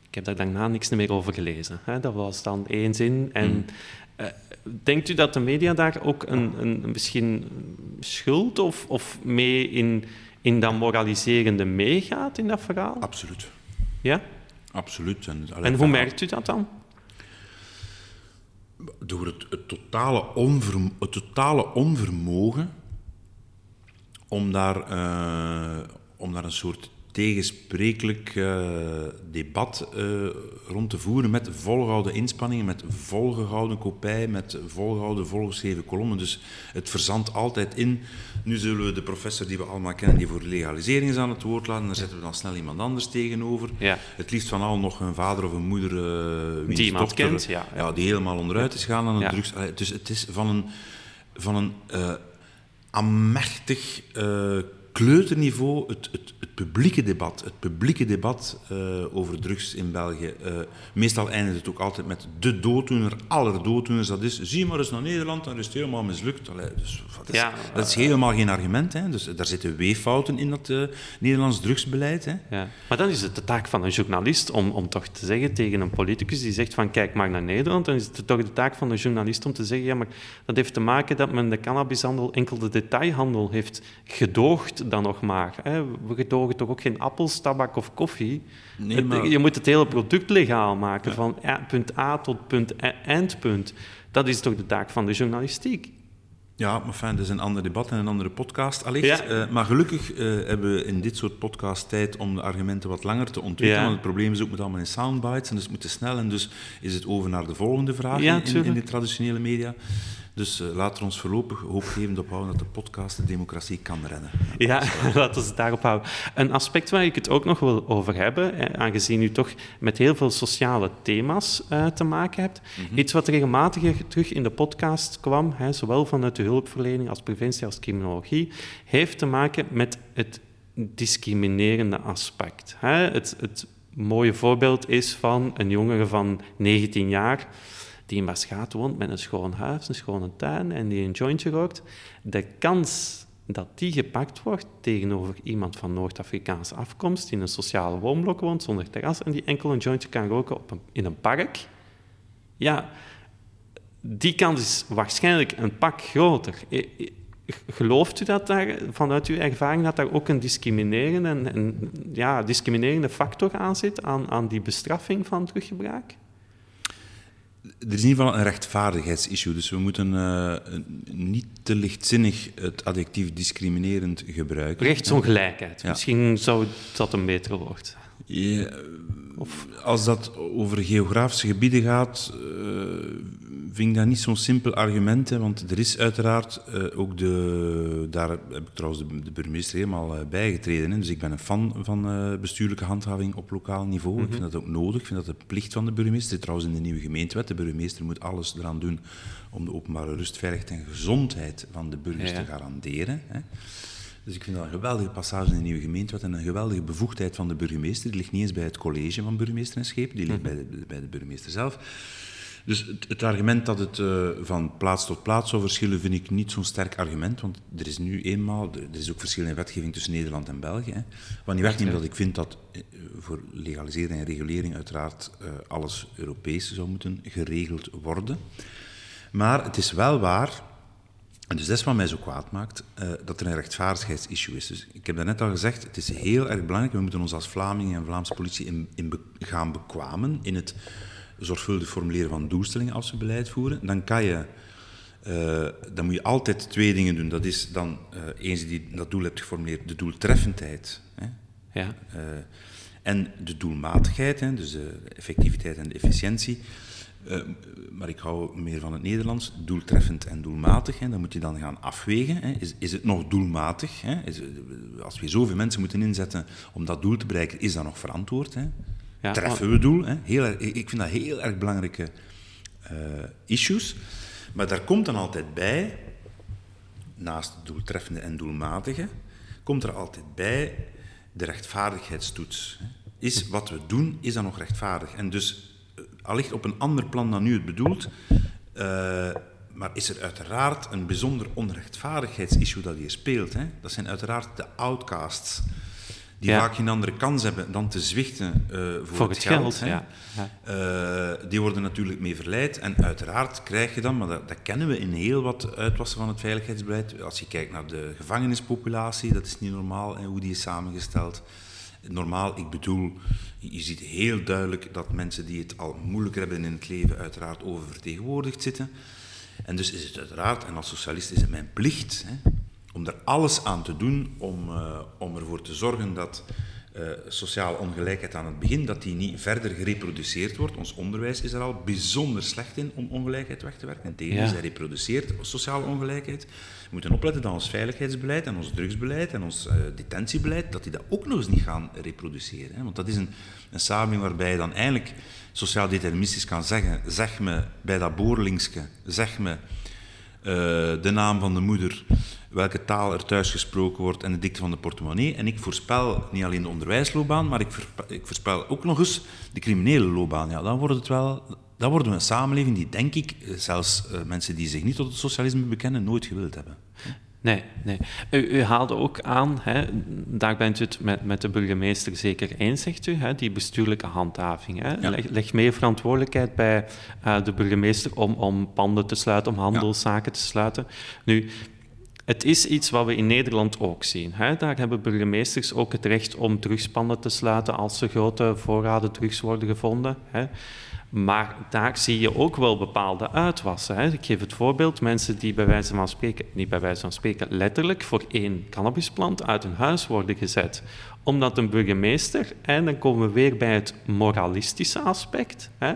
Ik heb daar daarna niks meer over gelezen. Hè? Dat was dan één zin. En hmm. uh, denkt u dat de media daar ook een, een misschien schuld of, of mee in, in dat moraliserende meegaat in dat verhaal? Absoluut. Ja? Absoluut. En, en hoe merkt u dat dan? Door het, het, totale, onvermo het totale onvermogen om daar, uh, om daar een soort tegensprekelijk uh, debat uh, rond te voeren met volgehouden inspanningen, met volgehouden kopij, met volgehouden volgeschreven kolommen. Dus het verzandt altijd in. Nu zullen we de professor die we allemaal kennen, die voor legalisering is aan het woord laten, daar zetten we dan snel iemand anders tegenover. Ja. Het liefst van al nog een vader of een moeder uh, die iemand kent, ja. ja. Die helemaal onderuit is gaan aan het ja. drugs. Dus het is van een, van een amechtig kleuterniveau het, het, het, publieke debat, het publieke debat uh, over drugs in België. Uh, meestal eindigt het ook altijd met de dooddoener, aller dooddoeners. Dat is, zie maar eens naar Nederland, dan is het helemaal mislukt. Allee, dus, dat, is, ja, dat is helemaal geen argument. Hè. Dus, daar zitten weeffouten in dat uh, Nederlands drugsbeleid. Hè. Ja. Maar dan is het de taak van een journalist om, om toch te zeggen tegen een politicus die zegt van kijk maar naar Nederland, dan is het toch de taak van een journalist om te zeggen ja, maar dat heeft te maken dat men de cannabishandel enkel de detailhandel heeft gedoogd dan nog maar. Hè. We gedogen toch ook geen appels, tabak of koffie. Nee, maar... Je moet het hele product legaal maken, van punt A tot punt e-, eindpunt. Dat is toch de taak van de journalistiek? Ja, maar fijn, dat is een ander debat en een andere podcast allicht. Ja. Uh, maar gelukkig uh, hebben we in dit soort podcast tijd om de argumenten wat langer te ontwikkelen. Ja. Want het probleem is ook met allemaal in soundbites en dus het moet te snel. En dus is het over naar de volgende vraag ja, in, in, de traditionele media. Dus uh, laten we ons voorlopig hoopgevend ophouden dat de podcast de democratie kan rennen. Ja, laten we het daarop houden. Een aspect waar ik het ook nog wil over hebben, aangezien u toch met heel veel sociale thema's uh, te maken hebt. Mm -hmm. Iets wat regelmatig terug in de podcast kwam, hè, zowel vanuit de hulpverlening als preventie als criminologie, heeft te maken met het discriminerende aspect. Hè. Het, het mooie voorbeeld is van een jongere van 19 jaar die in Maasgaat woont met een schoon huis, een schone tuin en die een jointje rookt, de kans dat die gepakt wordt tegenover iemand van Noord-Afrikaanse afkomst die in een sociale woonblok woont zonder terras en die enkel een jointje kan roken op in een park, ja, die kans is waarschijnlijk een pak groter. Gelooft u dat daar, vanuit uw ervaring, dat daar ook een discriminerende, een, ja, discriminerende factor aan zit, aan, aan die bestraffing van teruggebruik? Er is in ieder geval een rechtvaardigheidsissue. Dus we moeten uh, niet te lichtzinnig het adjectief discriminerend gebruiken. Rechtsongelijkheid. Ja. Misschien zou dat een betere woord ja, of... Als dat over geografische gebieden gaat, uh, vind ik dat niet zo'n simpel argument. Hè, want er is uiteraard uh, ook de. Daar heb ik trouwens de, de burgemeester helemaal uh, bijgetreden. Hè, dus ik ben een fan van bestuurlijke handhaving op lokaal niveau. Ik mhm. vind dat ook nodig. Ik vind dat de plicht van de burgemeester. Trouwens, in de nieuwe gemeentewet. De burgemeester moet alles eraan doen om de openbare rust, veiligheid en gezondheid van de burgers te garanderen. Hè. Dus ik vind dat een geweldige passage in de nieuwe gemeentewet en een geweldige bevoegdheid van de burgemeester. Die ligt niet eens bij het college van burgemeester en schepen, die ligt bij de, bij de burgemeester zelf. Dus het, het, argument dat het uh, van plaats tot plaats zou verschillen, vind ik niet zo'n sterk argument. Want er is nu eenmaal, er is ook verschil in wetgeving tussen Nederland en België. Hè. Wat niet wegneemt dat ik vind dat uh, voor legalisering en regulering uiteraard uh, alles Europees zou moeten geregeld worden. Maar het is wel waar, en dus dat is wat mij zo kwaad maakt, dat er een rechtvaardigheidsissue is. Dus ik heb daarnet al gezegd, het is heel erg belangrijk, we moeten ons als Vlamingen en Vlaamse politie in, in be gaan bekwamen in het zorgvuldig formuleren van doelstellingen als we beleid voeren, dan kan je uh, dan moet je altijd twee dingen doen. Dat is dan, uh, eens je die dat doel hebt geformuleerd, de doeltreffendheid. Hè? Ja. Uh, en de doelmatigheid, hè? dus de effectiviteit en de efficiëntie. Maar ik hou meer van het Nederlands, doeltreffend en doelmatig. Hè? Dan moet je dan gaan afwegen. Hè? Is, is het nog doelmatig? Hè? Is, als we zoveel mensen moeten inzetten om dat doel te bereiken, is dat nog verantwoord? Hè? Ja, treffen we doel. Hè? Heel ik vind dat heel erg belangrijke uh, issues. Maar daar komt dan altijd bij, naast doeltreffende en doelmatige, komt er altijd bij de rechtvaardigheidstoets. Is wat we doen, is dat nog rechtvaardig? En dus, allicht op een ander plan dan u het bedoelt, uh, maar is er uiteraard een bijzonder onrechtvaardigheidsissue dat hier speelt. Hè? Dat zijn uiteraard de outcasts die ja. vaak geen andere kans hebben dan te zwichten uh, voor, voor, het, het geld. geld ja. Ja. Uh, die worden natuurlijk mee verleid. En uiteraard krijg je dan, maar dat, dat, kennen we in heel wat uitwassen van het veiligheidsbeleid. Als je kijkt naar de gevangenispopulatie, dat is niet normaal en hoe die is samengesteld. Normaal, ik bedoel, je ziet heel duidelijk dat mensen die het al moeilijker hebben in het leven uiteraard oververtegenwoordigd zitten. En dus is het uiteraard, en als socialist is het mijn plicht, hè, om er alles aan te doen om, uh, om ervoor te zorgen dat uh, sociale ongelijkheid aan het begin, dat die niet verder gereproduceerd wordt. Ons onderwijs is er al bijzonder slecht in om ongelijkheid weg te werken. En tegen ja. hij reproduceert sociale ongelijkheid. We moeten opletten dat ons veiligheidsbeleid en ons drugsbeleid en ons uh, detentiebeleid, dat die dat ook nog eens niet gaan reproduceren. Hè? Want dat is een, een samenleving waarbij je dan eigenlijk sociaal deterministisch kan zeggen, zeg me bij dat boorlingske, zeg me de naam van de moeder, welke taal er thuis gesproken wordt en de dikte van de portemonnee. En ik voorspel niet alleen de onderwijsloopbaan, maar ik, ik voorspel ook nog eens de criminele loopbaan. Ja, dan wordt het wel... Dan worden we een samenleving die, denk ik, zelfs uh, mensen die zich niet tot het socialisme bekennen, nooit gewild hebben. Nee, nee. U, u, haalde ook aan, hè, daar bent u het met, met de burgemeester zeker eens, zegt u, hè, die bestuurlijke handhaving. Hè. Ja. Leg, leg, meer verantwoordelijkheid bij uh, de burgemeester om, om panden te sluiten, om handelszaken ja. te sluiten. Nu, het is iets wat we in Nederland ook zien. Daar hebben burgemeesters ook het recht om drugspannen te sluiten als er grote voorraden drugs worden gevonden. Hè? Maar daar zie je ook wel bepaalde uitwassen. Hè? Ik geef het voorbeeld, mensen die bij wijze van spreken, niet bij wijze van spreken, letterlijk voor één cannabisplant uit hun huis worden gezet. Omdat een burgemeester, en dan komen we weer bij het moralistische aspect, hè?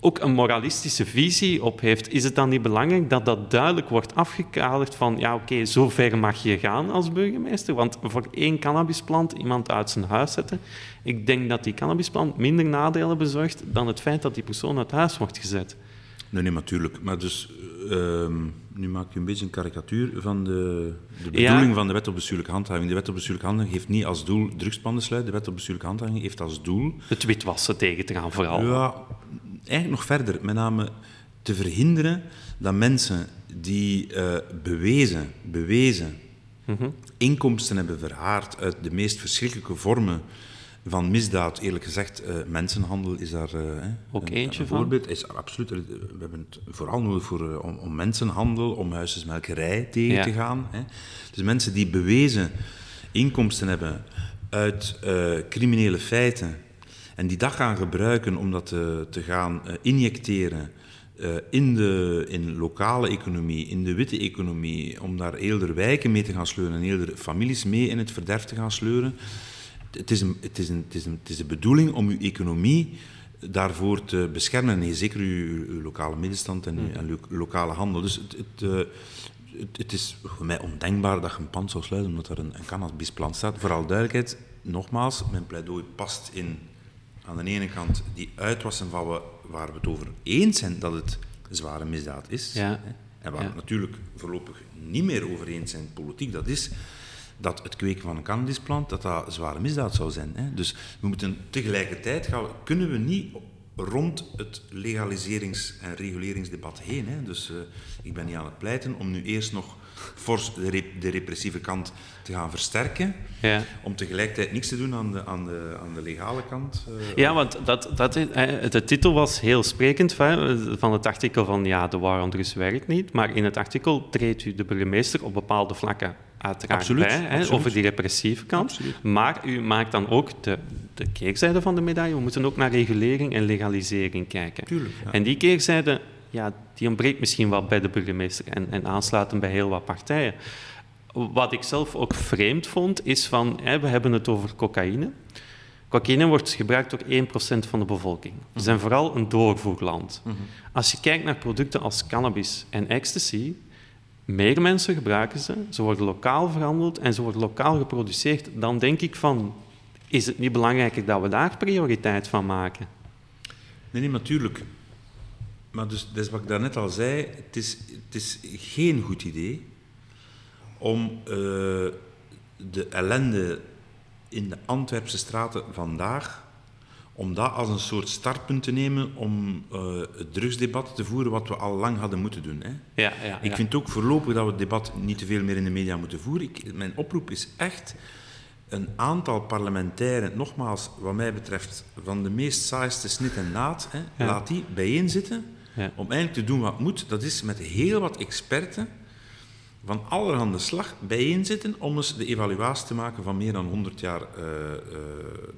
Ook een moralistische visie op heeft, is het dan niet belangrijk dat dat duidelijk wordt afgekaderd van ja, oké, okay, zo ver mag je gaan als burgemeester, want voor één cannabisplant iemand uit zijn huis zetten, ik denk dat die cannabisplant minder nadelen bezorgt dan het feit dat die persoon uit huis wordt gezet. Nee, nee, natuurlijk. Maar dus, uh, nu maak je een beetje een karikatuur van de, de bedoeling ja. van de wet op bestuurlijke handhaving. De wet op bestuurlijke handhaving heeft niet als doel drugspanden sluiten. De wet op bestuurlijke handhaving heeft als doel... Het witwassen tegen te gaan, vooral. Ja, eigenlijk nog verder, met name te verhinderen dat mensen die uh, bewezen, bewezen mm -hmm. inkomsten hebben verhaard uit de meest verschrikkelijke vormen van misdaad, eerlijk gezegd, uh, mensenhandel is daar uh, ook een, eentje een voorbeeld. Van? Is absoluut, we hebben het vooral nodig voor, om, om, mensenhandel, om huisjesmelkerij tegen ja. te gaan. Hè. Dus mensen die bewezen inkomsten hebben uit criminele feiten en die dat gaan gebruiken om dat te, te gaan uh, injecteren uh, in de in lokale economie, in de witte economie, om daar eerder wijken mee te gaan sleuren en eerder families mee in het verderf te gaan sleuren. Het is, een, het, is een, het, is een, het is de bedoeling om uw economie daarvoor te beschermen. Nee, zeker uw, uw lokale middenstand en, en uw lokale handel. Dus het, het, het, het, is voor mij ondenkbaar dat je een pand zou sluiten omdat er een, een cannabisplant staat. Vooral duidelijkheid, nogmaals, mijn pleidooi past in aan de ene kant die uitwassen van we, waar we het over eens zijn dat het zware misdaad is. Ja. Hè, En waar we natuurlijk voorlopig niet meer over eens zijn politiek, dat is dat het kweken van een cannabisplant dat dat zware misdaad zou zijn. Hè. Dus we moeten tegelijkertijd gaan, kunnen we niet rond het legaliserings- en reguleringsdebat heen. Hè. Dus uh, ik ben niet aan het pleiten om nu eerst nog fors de, rep de repressieve kant te gaan versterken, ja. om tegelijkertijd niks te doen aan de, aan de, aan de legale kant. Uh, ja, want dat, dat, de titel was heel sprekend van het artikel van ja, de war on werkt niet, maar in het artikel treedt u de burgemeester op bepaalde vlakken uiteraard absoluut, bij, hè, over die repressieve kant. Absoluut. Maar u maakt dan ook de, de keerzijde van de medaille. We moeten ook naar regulering en legalisering kijken. Tuurlijk, ja. En die keerzijde, ja, die ontbreekt misschien wel bij de burgemeester en, en aansluiten bij heel wat partijen. Wat ik zelf ook vreemd vond, is van, hè, we hebben het over cocaïne. Cocaïne wordt gebruikt door 1% van de bevolking. We zijn mhm. vooral een doorvoerland. Mhm. Als je kijkt naar producten als cannabis en ecstasy, meer mensen gebruiken ze, ze worden lokaal verhandeld en ze worden lokaal geproduceerd, dan denk ik van, is het niet belangrijker dat we daar prioriteit van maken? Nee, nee natuurlijk. Maar dus, dat is wat ik daarnet al zei, het is, het is geen goed idee om uh, de ellende in de Antwerpse straten vandaag om dat als een soort startpunt te nemen om uh, het drugsdebat te voeren wat we al lang hadden moeten doen. Hè. Ja, ja, ik vind ook voorlopig dat we het debat niet te veel meer in de media moeten voeren. Ik, mijn oproep is echt een aantal parlementairen, nogmaals, wat mij betreft, van de meest saaiste snit en naad, hè, laat die bijeenzitten om eigenlijk te doen wat moet. Dat is met heel wat experten van allerhande slag bijeenzitten om eens de evaluatie te maken van meer dan 100 jaar uh, uh,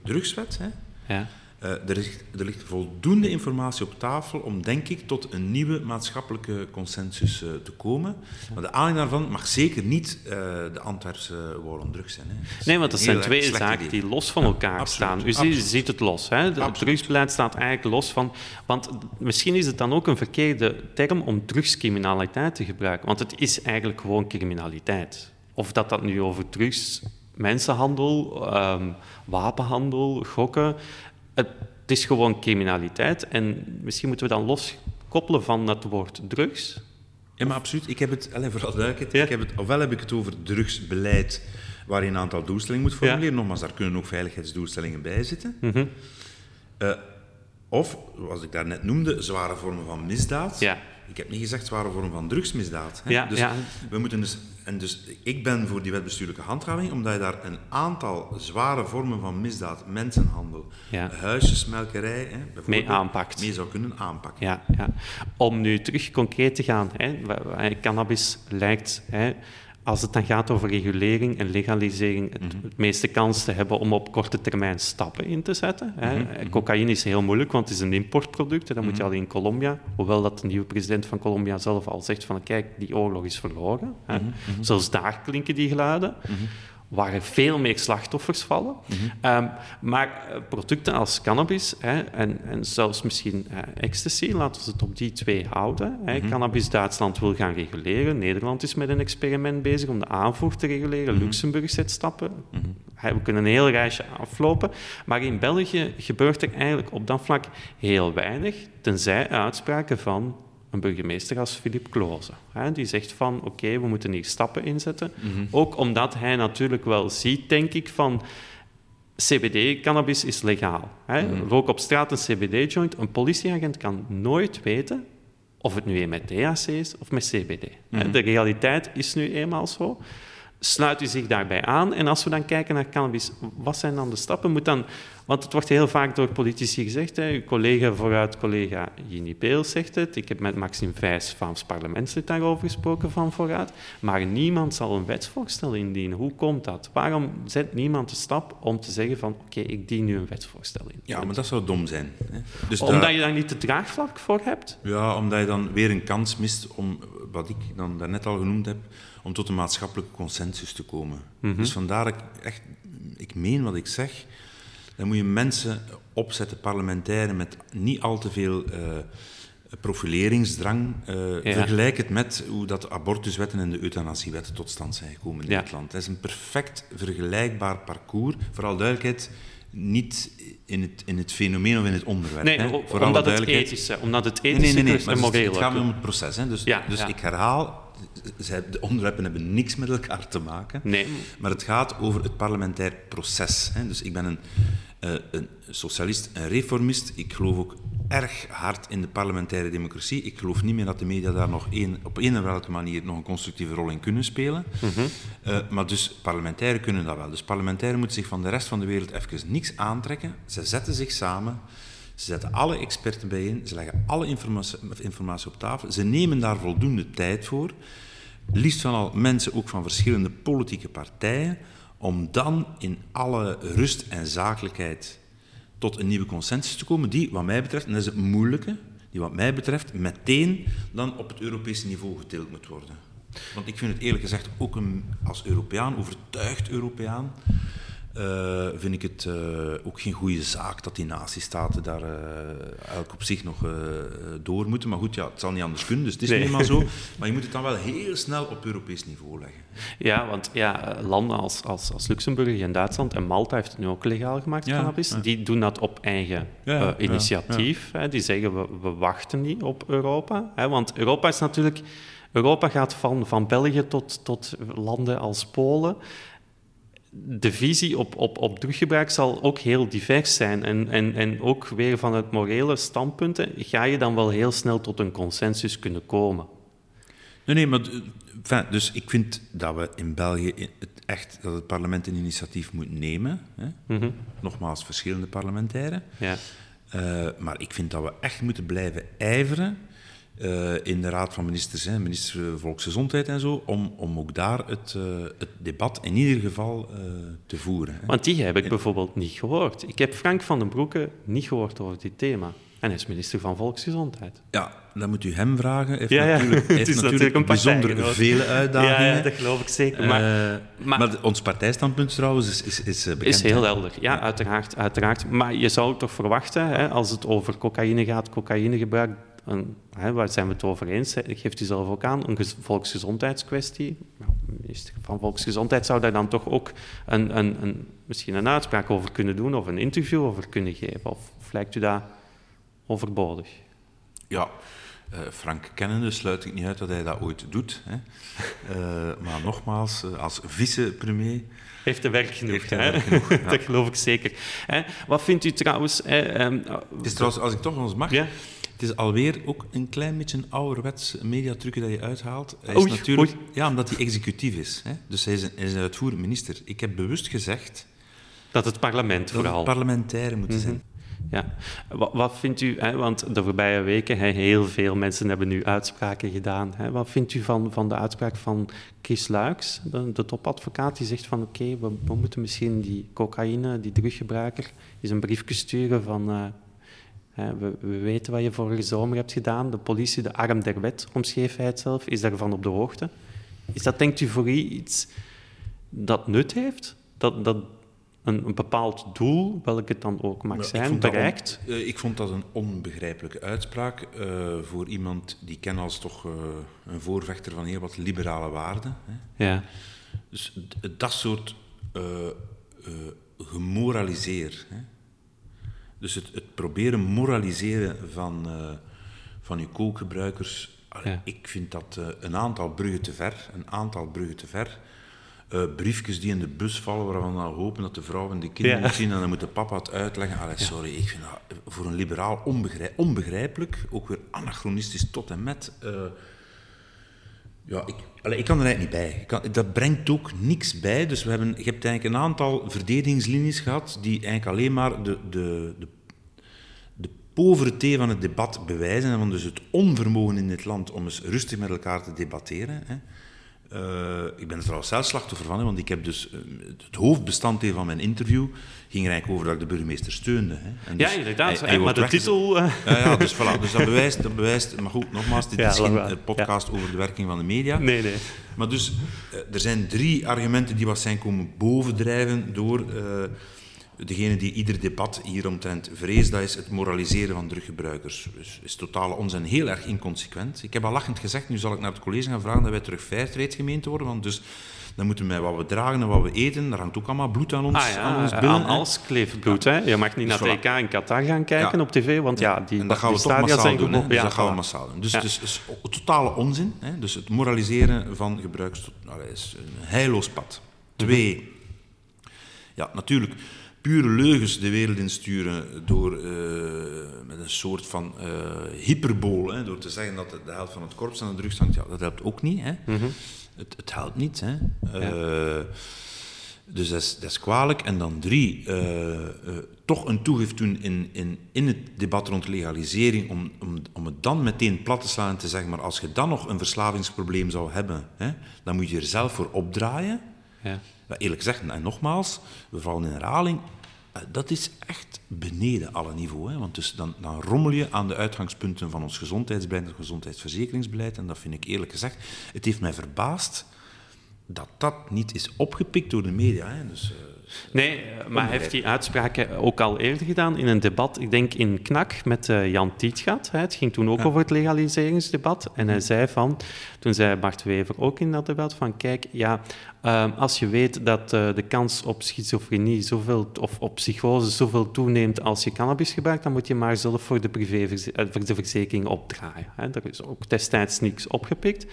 drugswet. Hè. Ja. Uh, er, ligt, er, ligt, voldoende informatie op tafel om, denk ik, tot een nieuwe maatschappelijke consensus uh, te komen. Maar de aanleiding daarvan mag zeker niet uh, de Antwerpse war on drugs zijn. Hè. Nee, want dat zijn twee zaken idee. die los van elkaar staan. U ziet, ziet, het los. Hè? Het drugsbeleid staat eigenlijk los van... Want misschien is het dan ook een verkeerde term om drugscriminaliteit te gebruiken. Want het is eigenlijk gewoon criminaliteit. Of dat dat nu over drugs mensenhandel, um, wapenhandel, gokken. Het, is gewoon criminaliteit. En misschien moeten we dan loskoppelen van het woord drugs. Ja, maar absoluut. Ik heb het, alleen vooral duidelijkheid, ja. ik heb het, ofwel heb ik het over drugsbeleid, waar je een aantal doelstellingen moet formuleren. Ja. Nogmaals, daar kunnen ook veiligheidsdoelstellingen bij zitten. Mm -hmm. uh, of, zoals ik daarnet noemde, zware vormen van misdaad. Ja. Ik heb niet gezegd zware vormen van drugsmisdaad. Hè? Ja, dus ja. we moeten dus, en dus ik ben voor die wetbestuurlijke handhaving, omdat je daar een aantal zware vormen van misdaad, mensenhandel, ja. huisjesmelkerij, hè, mee aanpakt. Mee zou kunnen aanpakken. Ja, ja. Om nu terug concreet te gaan, hè, cannabis lijkt hè, als het dan gaat over regulering en legalisering, het, mhm. meeste kans te hebben om op korte termijn stappen in te zetten. Hè. Mhm, mhm. Cocaïne is heel moeilijk, want het is een importproduct. Hè. Dan moet je al in Colombia, hoewel dat de nieuwe president van Colombia zelf al zegt van kijk, die oorlog is verloren. Hè. Zelfs daar klinken die geluiden waar er veel meer slachtoffers vallen. Mm maar eh, producten als cannabis hè, en, en, zelfs misschien uh, ecstasy, laten we het op die twee houden. Hè. Mhm. Cannabis Duitsland wil gaan reguleren. Nederland is met een experiment bezig om de aanvoer te reguleren. Mhm. Luxemburg zet stappen. Mhm. We kunnen een heel reisje aflopen. Maar in België gebeurt er eigenlijk op dat vlak heel weinig, tenzij uitspraken van een burgemeester als Philippe Kloze. Hè, die zegt van, oké, we moeten hier stappen inzetten. Mhm. Ook omdat hij natuurlijk wel ziet, denk ik, van... CBD-cannabis is legaal. Hè. Mm Rook op straat een CBD-joint. Een politieagent kan nooit weten of het nu met THC is of met CBD. Mhm. De realiteit is nu eenmaal zo sluit u zich daarbij aan? En als we dan kijken naar cannabis, wat zijn dan de stappen? Moet dan, want het wordt heel vaak door politici gezegd, hè, uw collega vooruit, collega Jini Peels zegt het, ik heb met Maxime Vijs, Vlaams parlementslid, daarover gesproken van vooruit, maar niemand zal een wetsvoorstel indienen. Hoe komt dat? Waarom zet niemand de stap om te zeggen van, oké, ik dien nu een wetsvoorstel in? Ja, maar dat zou dom zijn. Hè? Dus omdat je daar niet de draagvlak voor hebt? Ja, omdat je dan weer een kans mist om, wat ik dan daarnet al genoemd heb, om tot een maatschappelijke consensus te komen. Mhm. Dus vandaar dat ik echt, ik meen wat ik zeg, dan moet je mensen opzetten, parlementairen, met niet al te veel uh, profileringsdrang. Uh, Vergelijk het met hoe dat de abortuswetten en de euthanasiewetten tot stand zijn gekomen in ja. Nederland. Dat is een perfect vergelijkbaar parcours. Vooral duidelijkheid, niet in het, in het fenomeen of in het onderwerp. Nee, hè, omdat, het ethische, omdat het ethische nee, nee, nee, nee, nee, en. Het gaat me om het proces. Hè. Dus, ja, dus ik herhaal, zij, de onderwerpen hebben niks met elkaar te maken. Nee. Maar het gaat over het parlementair proces. Hè. Dus ik ben een, uh, een socialist, een reformist. Ik geloof ook erg hard in de parlementaire democratie. Ik geloof niet meer dat de media daar nog een, op een of welke manier nog een constructieve rol in kunnen spelen. Mm -hmm. uh, maar dus parlementairen kunnen dat wel. Dus parlementairen moeten zich van de rest van de wereld even niks aantrekken. Ze zetten zich samen. Ze zetten alle experten bijeen, ze leggen alle informatie, informatie op tafel, ze nemen daar voldoende tijd voor, liefst van al mensen ook van verschillende politieke partijen, om dan in alle rust en zakelijkheid tot een nieuwe consensus te komen, die wat mij betreft, en dat is het moeilijke, die wat mij betreft meteen dan op het Europese niveau gedeeld moet worden. Want ik vind het eerlijk gezegd ook een, als Europeaan, overtuigd Europeaan, uh, vind ik het uh, ook geen goede zaak dat die natiestaten daar uh, elk op zich nog door moeten. Maar goed, ja, het zal niet anders kunnen, dus het is nee. niet eenmaal zo. Maar je moet het dan wel heel snel op Europees niveau leggen. Ja, want ja, landen als, als, als Luxemburg en Duitsland en Malta heeft het nu ook legaal gemaakt, Ja, cannabis. ja. Die doen dat op eigen eh, initiatief. Hè. Die zeggen, we, we wachten niet op Europa. Hè. Want Europa is natuurlijk... Europa gaat van, van België tot, tot landen als Polen de visie op, op, op druggebruik zal ook heel divers zijn. En, en, en ook weer vanuit morele standpunten ga je dan wel heel snel tot een consensus kunnen komen. Nee, nee, maar enfin, dus ik vind dat we in België het echt dat het parlement een initiatief moet nemen. Hè? Mhm. Nogmaals, verschillende parlementairen. Ja. Uh, maar ik vind dat we echt moeten blijven ijveren uh, in de Raad van Ministers, hè, minister Volksgezondheid en zo, om, om ook daar het, uh, het debat in ieder geval uh, te voeren. Hè. Want die heb ik bijvoorbeeld niet gehoord. Ik heb Frank van den Broeke niet gehoord over dit thema. En hij is minister van Volksgezondheid. Ja, dan moet u hem vragen. Heeft Ja, ja. natuurlijk, heeft is natuurlijk natuurlijk een bijzonder vele uitdagingen. Ja, ja, dat geloof ik zeker. Maar, maar, maar- maar, ons partijstandpunt trouwens is, is, is eh, bekend. is heel helder. Ja, uiteraard, uiteraard. Maar je zou toch verwachten, hè, als het over cocaïne gaat, cocaïnegebruik, waar zijn we het over eens? Geeft u zelf ook aan, een gez- volksgezondheidskwestie. Nou, de minister van Volksgezondheid zou daar dan toch ook een, een, een, misschien een uitspraak over kunnen doen of een interview over kunnen geven. Of, of lijkt u dat overbodig? Ja, eh, Frank kennende sluit ik niet uit dat hij dat ooit doet. Hè. Eh, maar nogmaals, eh, als vice-premier... Heeft de werk genoeg, Heeft hij hè? werk genoeg, ja. dat geloof ik zeker. Hè? Wat vindt u trouwens... Hè, ehm, Het is trouwens, als ik toch nog eens mag, ja? het is alweer ook een klein beetje een ouderwets mediatrucje dat je uithaalt. Hij is Oei, natuurlijk, oei. Ja, omdat hij executief is. Hè. Dus hij is, een, hij is een uitvoerend minister. Ik heb bewust gezegd Dat het parlement dat vooral... het parlementaire moet Mhm. zijn. Ja. Wat, vindt u, hè, want de voorbije weken, hè, heel veel mensen hebben nu uitspraken gedaan. Hè. Wat vindt u van, van de uitspraak van Chris Luiks, de, topadvocaat, die zegt van oké, we, we moeten misschien die cocaïne, die druggebruiker, eens een briefje sturen van eh, we, we weten wat je vorige zomer hebt gedaan. De politie, de arm der wet, omschreef hij het zelf, is daarvan op de hoogte. Is dat, denkt u, voor u iets dat nut heeft? Dat, dat een, een bepaald doel, welk het dan ook mag zijn, bereikt? on- eh, ik vond dat een onbegrijpelijke uitspraak eh, voor iemand die ken als toch eh, een voorvechter van heel wat liberale waarden. Hè. Ja. Dus dat soort gemoraliseer. Hè. Dus het, het proberen moraliseren van, van uw kookgebruikers, Ja. ik vind dat een aantal bruggen te ver. Een aantal bruggen te ver. Eh, briefjes die in de bus vallen, waarvan we dan hopen dat de vrouw en de kinderen het zien en dan moet de papa het uitleggen. Allee, sorry, ik vind dat voor een liberaal onbegrij- onbegrijpelijk, ook weer anachronistisch tot en met. eh, ja, ik, allee, ik kan er eigenlijk niet bij. Kan, dat brengt ook niks bij. Dus we hebben, je hebt eigenlijk een aantal verdedigingslinies gehad die eigenlijk alleen maar de, de, de, de poverté van het debat bewijzen. En van dus het onvermogen in dit land om eens rustig met elkaar te debatteren. Hè. Eh, ik ben er trouwens zelf slachtoffer van, hè, want ik heb dus eh, het hoofdbestanddeel van mijn interview ging er eigenlijk over dat ik de burgemeester steunde. Hè. En Ja, dus inderdaad. hij- maar de titel... eh, ja, ja, dus voilà. Dus dat bewijst, dat bewijst... Maar goed, nogmaals, dit Ja, is geen podcast over de werking van de media. nee, nee. Maar dus, er zijn drie argumenten die wat zijn komen bovendrijven door eh, degene die ieder debat hieromtrent vreest. Dat is het moraliseren van druggebruikers. Dus is totale onzin, heel erg inconsequent. Ik heb al lachend gezegd, nu zal ik naar het college gaan vragen dat wij terug fairtrade gemeente worden, want dus dan moeten met wat we dragen en wat we eten, daar hangt ook allemaal bloed aan ons, Ah ja, aan ons aan billen. hè. alles kleeft bloed. Hè? Je mag niet Dus naar voilà. het EK in Qatar gaan kijken Ja. op tv, want ja, die, en dat gaan we toch massaal doen. Hè? Dus Ja, dat gaan we voilà. massaal doen. Dus is o- totale onzin. Hè? Dus het moraliseren van gebruiks allee, is een heilloos pad. Twee, ja, natuurlijk, pure leugens de wereld insturen door eh, met een soort van eh hyperbool, hè? door te zeggen dat de, de helft van het korps aan de drugs hangt. Ja, dat helpt ook niet. Hè? het, het helpt niet. Hè? Eh, dus dat is, dat is kwalijk. En dan drie, toch een toegift doen in, in, in het debat rond legalisering, om, om, om het dan meteen plat te slaan en te zeggen, maar als je dan nog een verslavingsprobleem zou hebben, hè, dan moet je er zelf voor opdraaien. Ja. Eerlijk gezegd, en nogmaals, we vallen in herhaling, eh, dat is echt beneden alle niveau. Hè? Want dus dan, dan rommel je aan de uitgangspunten van ons gezondheidsbeleid en gezondheidsverzekeringsbeleid. En dat vind ik eerlijk gezegd, het heeft mij verbaasd dat dat niet is opgepikt door de media. Hè? Dus, eh, Nee, eh, maar hij heeft die uitspraken ook al eerder gedaan in een debat, ik denk in KNAK met eh, Jan Tietgat. Hè. Het ging toen ook over het legaliseringsdebat. En hij zei van, toen zei Bart Wever ook in dat debat, van kijk, ja, ehm, als je weet dat eh, de kans op schizofrenie zoveel, of op psychose zoveel toeneemt als je cannabis gebruikt, dan moet je maar zelf voor de, voor de verzekering opdraaien. Hè. Er is ook destijds niks opgepikt.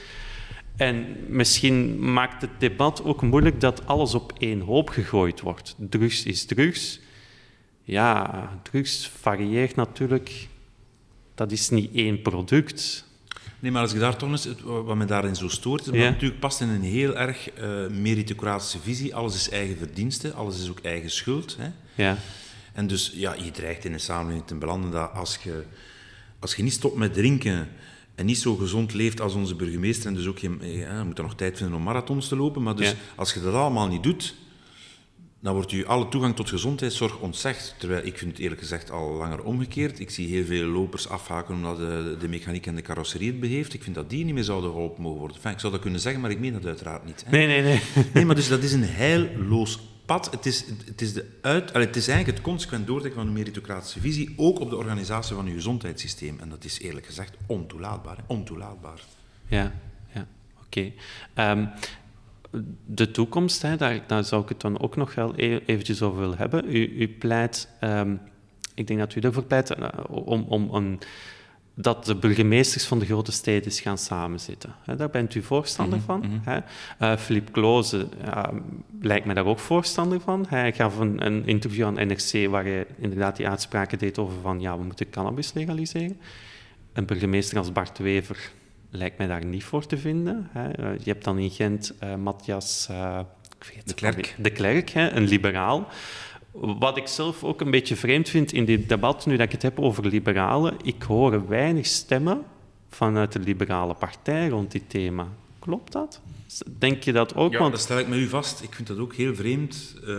En misschien maakt het debat ook moeilijk dat alles op één hoop gegooid wordt. Drugs is drugs. Ja, drugs varieert natuurlijk. Dat is niet één product. Nee, maar als ik daar toch eens, wat me daarin zo stoort, is dat Ja. natuurlijk past in een heel erg eh, meritocratische visie. Alles is eigen verdienste, alles is ook eigen schuld. Hè? Ja, En dus ja, je dreigt in een samenleving te belanden dat als je, als je niet stopt met drinken en niet zo gezond leeft als onze burgemeester, en dus ook je, ja, je moet dan nog tijd vinden om marathons te lopen, maar dus Ja. als je dat allemaal niet doet, dan wordt je alle toegang tot gezondheidszorg ontzegd. Terwijl ik vind het eerlijk gezegd al langer omgekeerd. Ik zie heel veel lopers afhaken omdat de, de mechaniek en de carrosserie het beheeft. Ik vind dat die niet meer zouden geholpen mogen worden. Enfin, ik zou dat kunnen zeggen, maar ik meen dat uiteraard niet. Hè. nee, nee, nee. Nee, maar dus dat is een heilloos pad. Het is, het is, de uit, het is eigenlijk het consequent doortrekken van een meritocratische visie, ook op de organisatie van je gezondheidssysteem. En dat is eerlijk gezegd ontoelaatbaar. Hè? Ontoelaatbaar. Ja, ja oké. Ehm, de toekomst, hè, daar, daar zou ik het dan ook nog wel e- eventjes over willen hebben. U, u pleit, ehm, ik denk dat u ervoor pleit, eh, om, om een, dat de burgemeesters van de grote steden gaan samenzitten. Daar bent u voorstander van. Hè? Eh, Philippe Kloze lijkt me daar ook voorstander van. Hij gaf een, een interview aan NRC waar hij inderdaad die uitspraken deed over van ja, we moeten cannabis legaliseren. Een burgemeester als Bart Wever lijkt mij daar niet voor te vinden. Hè. Eh, Je hebt dan in Gent eh, Matthias vergeet De Klerk. De Klerk, hè, een liberaal. Wat ik zelf ook een beetje vreemd vind in dit debat, nu dat ik het heb over liberalen, ik hoor weinig stemmen vanuit de liberale partij rond dit thema. Klopt dat? Denk je dat ook? Ja, Want dat stel ik met u vast. Ik vind dat ook heel vreemd. Eh,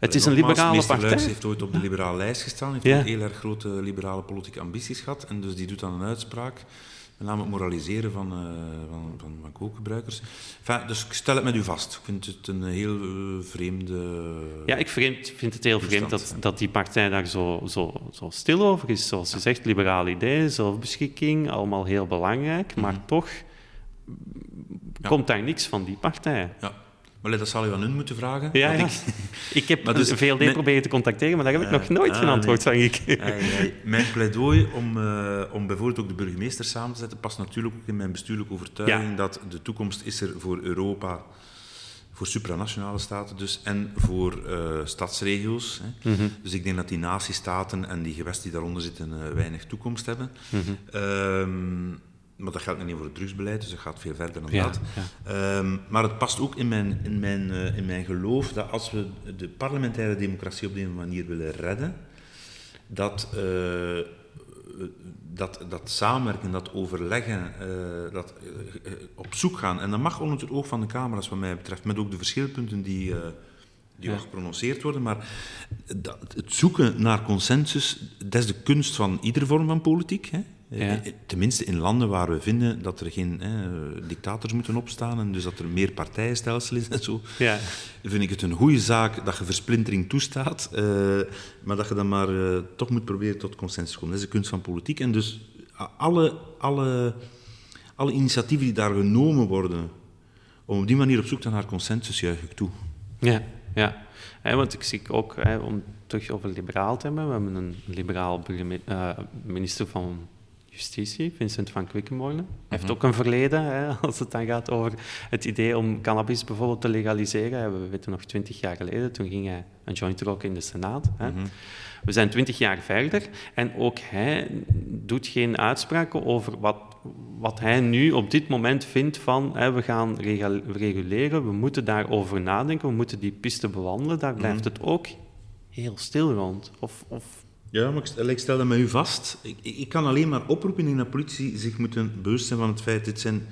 Het is een liberale meester partij. Luijks heeft ooit op de liberale lijst gestaan. heeft Ja. heel erg grote liberale politieke ambities gehad. En dus die doet dan een uitspraak. Met name het moraliseren van, eh, van, van, van kookgebruikers. Enfin, dus ik stel het met u vast. Ik vind het een heel eh, vreemde... Ja, ik vreemd, vind het heel vreemd dat, dat die partij daar zo, zo, zo stil over is. Zoals je zegt, liberale ideeën, zelfbeschikking, allemaal heel belangrijk. Maar Mhm. toch komt daar niks van die partij. Ja. Maar dat zal u aan hun moeten vragen. Ja, ja. ik- Ik heb dus- een VLD proberen te contacteren, maar daar heb ik nog nooit Ah, geen antwoord van gekregen. Mijn pleidooi om, eh, om bijvoorbeeld ook de burgemeester samen te zetten past natuurlijk ook in mijn bestuurlijke overtuiging dat de toekomst is er voor Europa, voor supranationale staten dus, en voor eh, stadsregio's. Hè. Mhm. Dus ik denk dat die natiestaten en die gewesten die daaronder zitten eh, weinig toekomst hebben. Ehm, maar dat geldt niet voor het drugsbeleid, dus dat gaat veel verder dan Ja, dat. ja. Ehm, maar het past ook in mijn, in, mijn, eh, in mijn geloof dat als we de parlementaire democratie op deze manier willen redden, dat, eh, dat, dat samenwerken, dat overleggen, eh, dat op zoek gaan, en dat mag onder het oog van de camera's wat mij betreft, met ook de verschilpunten die, die wel geprononceerd worden, maar dat, het zoeken naar consensus, dat is de kunst van iedere vorm van politiek. Hè? Ja. Eh, Tenminste in landen waar we vinden dat er geen eh, dictators moeten opstaan en dus dat er meer partijenstelsel is en zo, Ja. vind ik het een goede zaak dat je versplintering toestaat, eh, maar dat je dan maar eh, toch moet proberen tot consensus te komen. Dat is de kunst van politiek. En dus alle, alle, alle initiatieven die daar genomen worden om op die manier op zoek naar consensus juich ik toe. Ja, ja. want ik zie ook, om terug over liberaal te hebben, we hebben een liberaal minister van Justitie, Vincent van Quickenborne. Hij heeft mhm. ook een verleden, hè, als het dan gaat over het idee om cannabis bijvoorbeeld te legaliseren. We weten nog twintig jaar geleden, toen ging hij een joint roken in de Senaat. Hè. Mhm. We zijn twintig jaar verder en ook hij doet geen uitspraken over wat, wat hij nu op dit moment vindt van hè, we gaan reguleren, we moeten daarover nadenken, we moeten die piste bewandelen. Daar blijft mhm. het ook heel stil rond. Of, of ja, maar ik stel dat met u vast. Ik, ik kan alleen maar oproepen in de politie zich moeten bewust zijn van het feit, dit zijn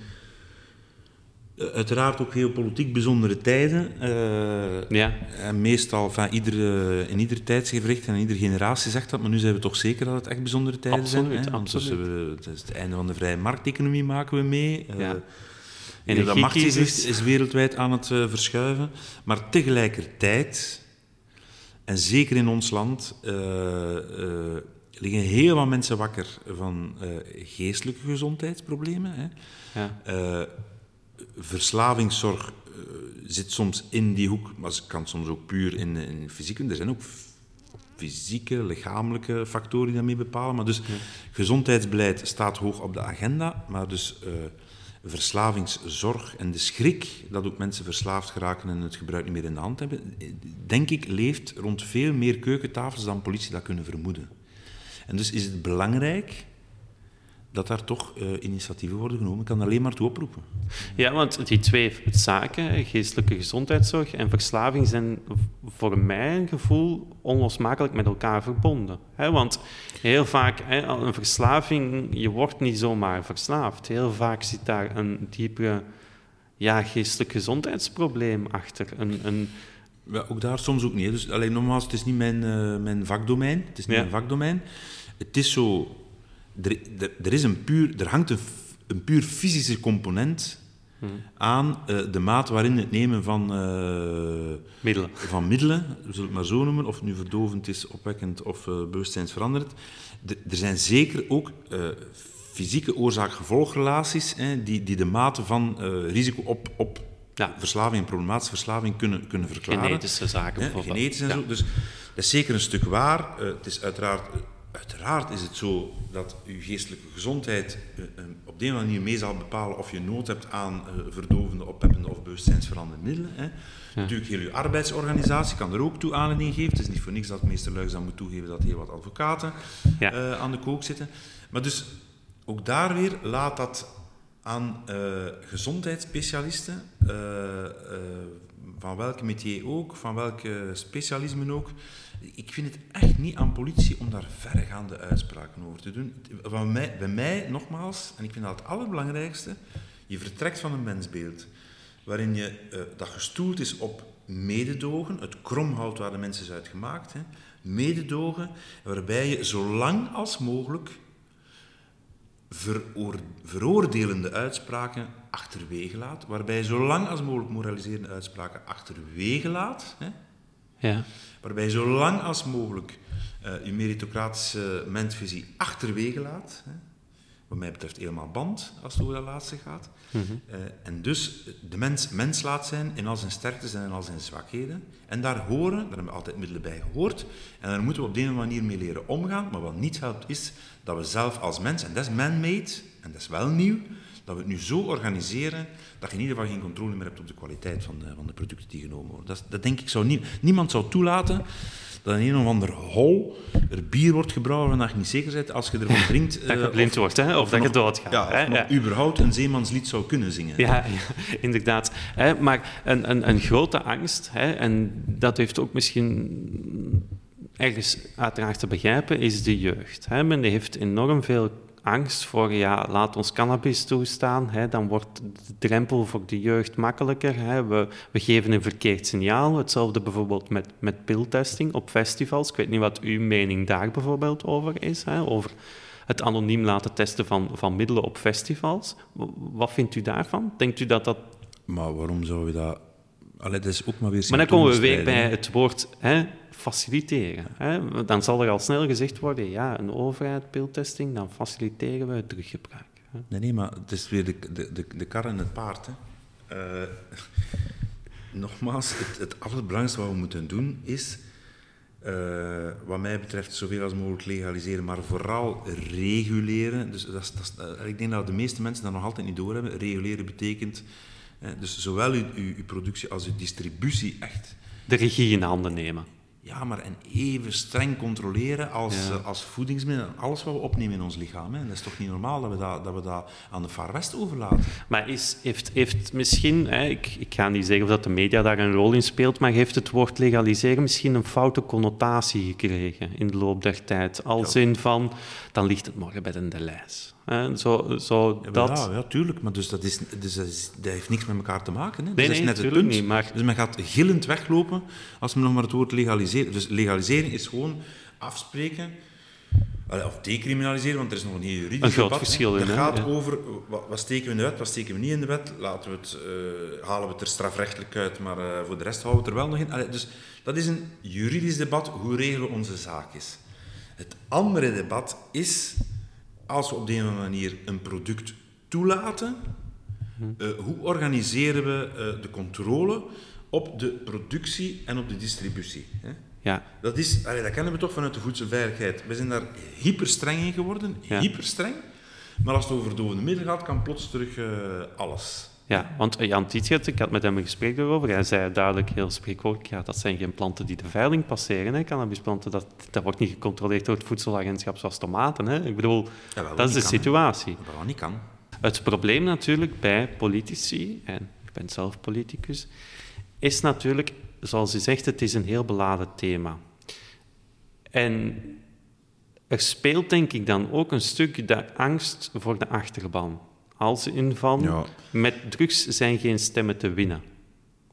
uh, uiteraard ook geopolitiek bijzondere tijden. Uh, ja. En meestal van iedere, in ieder tijdsgevricht en in iedere generatie zegt dat, maar nu zijn we toch zeker dat het echt bijzondere tijden absoluut, zijn. Hè? Absoluut. Dus, het is het einde van de vrije markteconomie maken we mee. Ja. En de macht is, is wereldwijd aan het verschuiven. Maar tegelijkertijd en zeker in ons land uh, uh, liggen heel wat mensen wakker van uh, geestelijke gezondheidsproblemen. Hè. Ja. verslavingszorg zit soms in die hoek, maar het kan soms ook puur in, in fysiek. Er zijn ook fysieke, lichamelijke factoren die daarmee bepalen. Maar dus gezondheidsbeleid staat hoog op de agenda, maar dus verslavingszorg en de schrik dat ook mensen verslaafd geraken en het gebruik niet meer in de hand hebben, denk ik, leeft rond veel meer keukentafels dan politie dat kunnen vermoeden. En dus is het belangrijk dat daar toch uh, initiatieven worden genomen. Ik kan alleen maar toe oproepen. Ja, want die twee zaken, geestelijke gezondheidszorg en verslaving, zijn voor mijn gevoel onlosmakelijk met elkaar verbonden. want heel vaak, een verslaving, je wordt niet zomaar verslaafd. Heel vaak zit daar een diepere ja, geestelijk gezondheidsprobleem achter. Een, een ja, ook daar soms ook niet. Dus, alleen nogmaals, het is niet mijn, uh, mijn vakdomein. Het is niet mijn vakdomein. Het is zo er, er, is een puur, er hangt een, een puur fysische component hmm. aan uh, de maat waarin het nemen van, uh, middelen. van middelen, we zullen het maar zo noemen, of het nu verdovend is, opwekkend of uh, bewustzijnsveranderend. er zijn zeker ook fysieke oorzaak-gevolgrelaties die, die de mate van risico op, op ja. verslaving en problematische verslaving kunnen, kunnen verklaren. Genetische zaken bijvoorbeeld. Genetisch en zo. Dus dat is zeker een stuk waar. het is uiteraard Uiteraard is het zo dat je geestelijke gezondheid uh, op die manier mee zal bepalen of je nood hebt aan uh, verdovende, oppeppende of bewustzijnsveranderende middelen. Hè. Natuurlijk, heel je arbeidsorganisatie kan er ook toe aanleiding geven. Het is niet voor niks dat meester Luijs dan moet toegeven dat heel wat advocaten ja. aan de kook zitten. Maar dus ook daar weer laat dat aan gezondheidsspecialisten, van welke métier ook, van welke specialismen ook, ik vind het echt niet aan politie om daar verregaande uitspraken over te doen. Van mij, bij mij, nogmaals, en ik vind dat het allerbelangrijkste, je vertrekt van een mensbeeld waarin je, uh, dat gestoeld is op mededogen, het kromhout waar de mensen is uitgemaakt, hè, mededogen, waarbij je zo lang als mogelijk veroordelende uitspraken achterwege laat, waarbij je zo lang als mogelijk moraliserende uitspraken achterwege laat. Hè, ja waarbij je zo lang als mogelijk uh, je meritocratische mensvisie achterwege laat. Hè. Wat mij betreft helemaal band als het over dat laatste gaat. Mm en dus de mens mens laat zijn in al zijn sterktes en in al zijn zwakheden. En daar horen, daar hebben we altijd middelen bij gehoord. En daar moeten we op deze manier mee leren omgaan. Maar wat niet helpt is dat we zelf als mens, en dat is man-made, en dat is wel nieuw, dat we het nu zo organiseren dat je in ieder geval geen controle meer hebt op de kwaliteit van de, van de producten die genomen worden. Dat, dat denk ik zou niet, niemand zou toelaten dat in een of ander hol er bier wordt gebrouwen waarvan je niet zeker bent als je ervan drinkt. dat je eh, blind of, wordt, hè? of, dat je doodgaat. Ja, hè? ja. überhaupt een zeemanslied zou kunnen zingen. Ja, ja inderdaad. Hè? Maar een, een, een grote angst, hè? en dat heeft ook misschien ergens uiteraard te begrijpen, is de jeugd. Hè? Men heeft enorm veel angst voor, ja, laat ons cannabis toestaan, hè, dan wordt de drempel voor de jeugd makkelijker. Hè. We, we geven een verkeerd signaal. Hetzelfde bijvoorbeeld met, met piltesting op festivals. Ik weet niet wat uw mening daar bijvoorbeeld over is, hè, over het anoniem laten testen van, van middelen op festivals. Wat vindt u daarvan? Denkt u dat dat... Maar waarom zou je dat... Allee, dat is ook maar weer... Maar dan komen we weer bij het woord hè, faciliteren. Hè? Dan zal er al snel gezegd worden, ja, een overheid, piltesting, dan faciliteren we het teruggebruik. Hè? Nee, nee, maar het is weer de, de, de, de kar en het paard. Hè? Uh, nogmaals, het, het allerbelangrijkste wat we moeten doen is, uh, wat mij betreft, zoveel als mogelijk legaliseren, maar vooral reguleren. Dus dat, dat, ik denk dat de meeste mensen dat nog altijd niet doorhebben. Reguleren betekent dus zowel uw, uw, uw productie als uw distributie echt... De regie in handen nemen. Ja, maar en even streng controleren als, eh, als voedingsmiddel. Alles wat we opnemen in ons lichaam. Hè. Dat is toch niet normaal dat we dat, dat, we dat aan de Far West overlaten. Maar is, heeft, heeft misschien, hè, ik, ik ga niet zeggen of dat de media daar een rol in speelt, maar heeft het woord legaliseren misschien een foute connotatie gekregen in de loop der tijd? Als in van, dan ligt het morgen bij de Deleuze. Zo, zo ja, dat... ja, ja, tuurlijk, maar dus dat, is, dus dat, is, dat heeft niks met elkaar te maken. Hè. Nee, dat is net het punt. Niet, maar... Dus men gaat gillend weglopen als men nog maar het woord legaliseren. Dus legalisering is gewoon afspreken, of decriminaliseren, want er is nog een heel juridisch een groot debat. verschil Het in. gaat ja. over wat, wat, steken we in de wet, wat steken we niet in de wet. Laten we het, uh, halen we het er strafrechtelijk uit, maar uh, voor de rest houden we het er wel nog in. Allee, dus dat is een juridisch debat, hoe regelen onze zaak is. Het andere debat is als we op de een of andere manier een product toelaten, uh, hoe organiseren we uh, de controle op de productie en op de distributie? Hè? Ja. Dat, is, allee, dat kennen we toch vanuit de voedselveiligheid. We zijn daar hyper streng in geworden, ja. hyper streng. Maar als het over dovende middelen gaat, kan plots terug uh, alles. Ja, want Jan Tietjert, ik had met hem een gesprek erover. Hij zei duidelijk heel spreekwoordelijk, ja, dat zijn geen planten die de veiling passeren. Hè. Cannabisplanten, dat, dat wordt niet gecontroleerd door het voedselagentschap zoals tomaten. Hè. Ik bedoel, ja, dat is de kan, situatie. Wel niet kan. Het probleem natuurlijk bij politici, en ik ben zelf politicus, is natuurlijk, zoals u zegt, het is een heel beladen thema. En er speelt denk ik dan ook een stuk de angst voor de achterban als in van ja. met drugs zijn geen stemmen te winnen.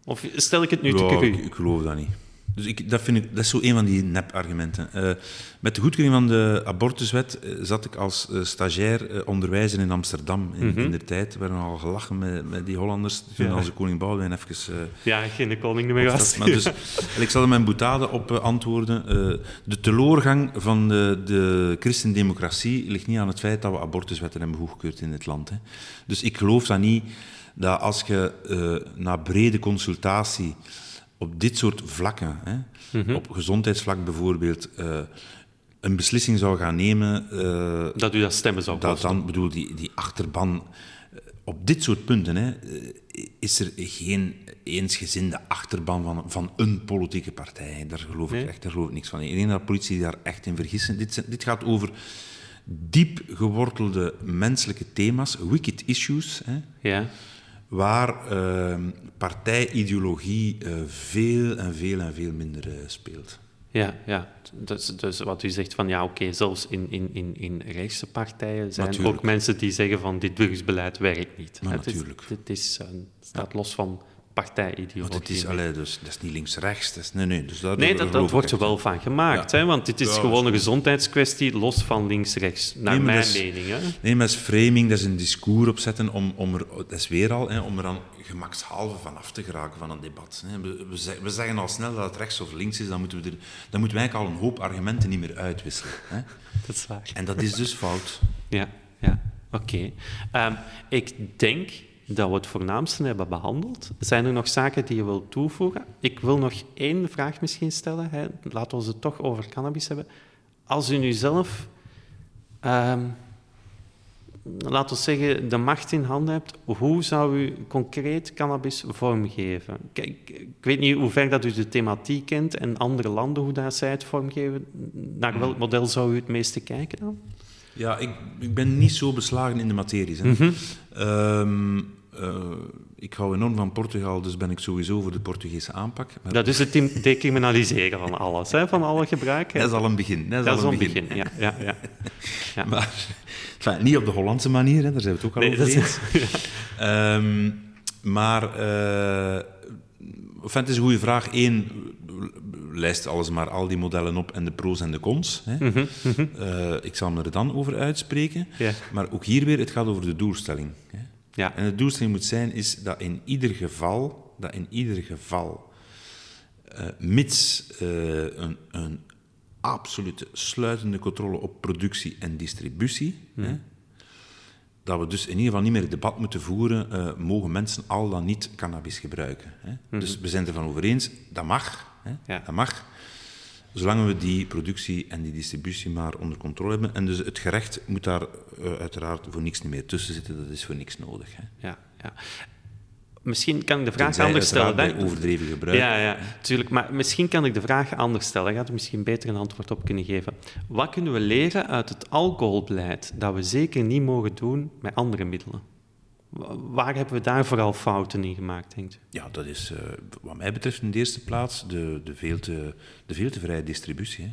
Of stel ik het nu ja, te cru? Ik, ik, geloof dat niet. Dus ik, dat, vind ik, dat is zo een van die nep-argumenten. Uh, met de goedkeuring van de abortuswet uh, zat ik als uh, stagiair onderwijzer in Amsterdam in, in de tijd. We werden al gelachen met, met die Hollanders toen Ja. onze koning Boudewijn even... Ja, geen koning meer was. maar dus, en ik zal er mijn boetade op antwoorden. De teleurgang van de, de christendemocratie ligt niet aan het feit dat we abortuswetten hebben goedgekeurd in dit land. Hè. Dus ik geloof dat niet dat als je na brede consultatie op dit soort vlakken, hè, Mhm. op gezondheidsvlak bijvoorbeeld, een beslissing zou gaan nemen... dat u dat stemmen zou dat kosten. dan, bedoel, die, die achterban op dit soort punten hè, is er geen eensgezinde achterban van, van een politieke partij. Daar geloof Nee? ik echt daar geloof ik niks van. Ik denk dat de politie daar echt in vergissen. Dit, dit gaat over diep gewortelde menselijke thema's, wicked issues, hè, Ja. Waar eh, partijideologie eh, veel en veel en veel minder eh, speelt. Ja, ja. Dus, dus wat u zegt van ja, oké, zelfs in, in, in, in rechtse partijen zijn Natuurlijk. ook mensen die zeggen van dit drugsbeleid werkt niet. Maar het is, natuurlijk. het is, eh, staat los van partijideologie. Want het is, allee, dus, dat is niet links-rechts. Nee, nee, dus daar, Nee, daar dat, wordt er wel van gemaakt, Ja. hè, want dit is Ja, gewoon een gezondheidskwestie los van links-rechts, naar Nee, mijn is- mening. Hè. Nee, maar dat is framing, dat is een discours opzetten om, om er, dat is weer al, hè, om er dan gemakshalve van af te geraken van een debat. Hè. We, we, zeg- we zeggen al snel dat het rechts of links is, dan moeten we, er, dan moeten eigenlijk al een hoop argumenten niet meer uitwisselen. Hè. Dat is waar. En dat is dus fout. Ja, ja. oké. Ehm, ik denk dat we het voornaamste hebben behandeld. Zijn er nog zaken die je wilt toevoegen? Ik wil nog één vraag misschien stellen. Hè. Laten we het toch over cannabis hebben. Als u nu zelf, ehm, laten we zeggen, de macht in handen hebt, hoe zou u concreet cannabis vormgeven? Kijk, ik weet niet hoe ver dat u de thematiek kent en andere landen, hoe dat zij het vormgeven. Naar welk model zou u het meeste kijken dan? Ja, ik, ik ben niet zo beslagen in de materie. Hè. Mhm. Ehm, eh, ik hou enorm van Portugal, dus ben ik sowieso voor de Portugese aanpak. Maar Dat is het decriminaliseren van alles, hè, van alle gebruik. hè. dat is al een begin. Dat is Dat al een begin. begin, ja. ja, ja. ja. Maar enfin, niet op de Hollandse manier, hè, daar zijn we het ook al Nee, over eens. is, Ehm, maar uh, enfin, het is een goede vraag. Eén, lijst alles maar al die modellen op en de pro's en de cons. Hè. Mhm, mhm. Eh, ik zal me er dan over uitspreken. Maar ook hier weer, het gaat over de doelstelling. Hè. Ja. En de doelstelling moet zijn is dat in ieder geval, dat in ieder geval, eh, mits eh, een, een absolute sluitende controle op productie en distributie, hè, dat we dus in ieder geval niet meer het debat moeten voeren, eh, mogen mensen al dan niet cannabis gebruiken. Hè? Mhm. Dus we zijn ervan over eens, dat mag. Hè? Ja. Dat mag. Zolang we die productie en die distributie maar onder controle hebben. En dus het gerecht moet daar eh, uiteraard voor niks meer tussen zitten, dat is voor niks nodig. Hè? Ja, ja. Misschien kan ik de vraag Tenzij anders stellen. bij overdreven gebruik. Ja, ja, tuurlijk. Maar misschien kan ik de vraag anders stellen. Je gaat er misschien beter een antwoord op kunnen geven. Wat kunnen we leren uit het alcoholbeleid dat we zeker niet mogen doen met andere middelen? Wa- Waar hebben we daar vooral fouten in gemaakt, denkt u? Ja, dat is eh, wat mij betreft in de eerste plaats de, de, veel, te, de veel te vrije distributie. Hè.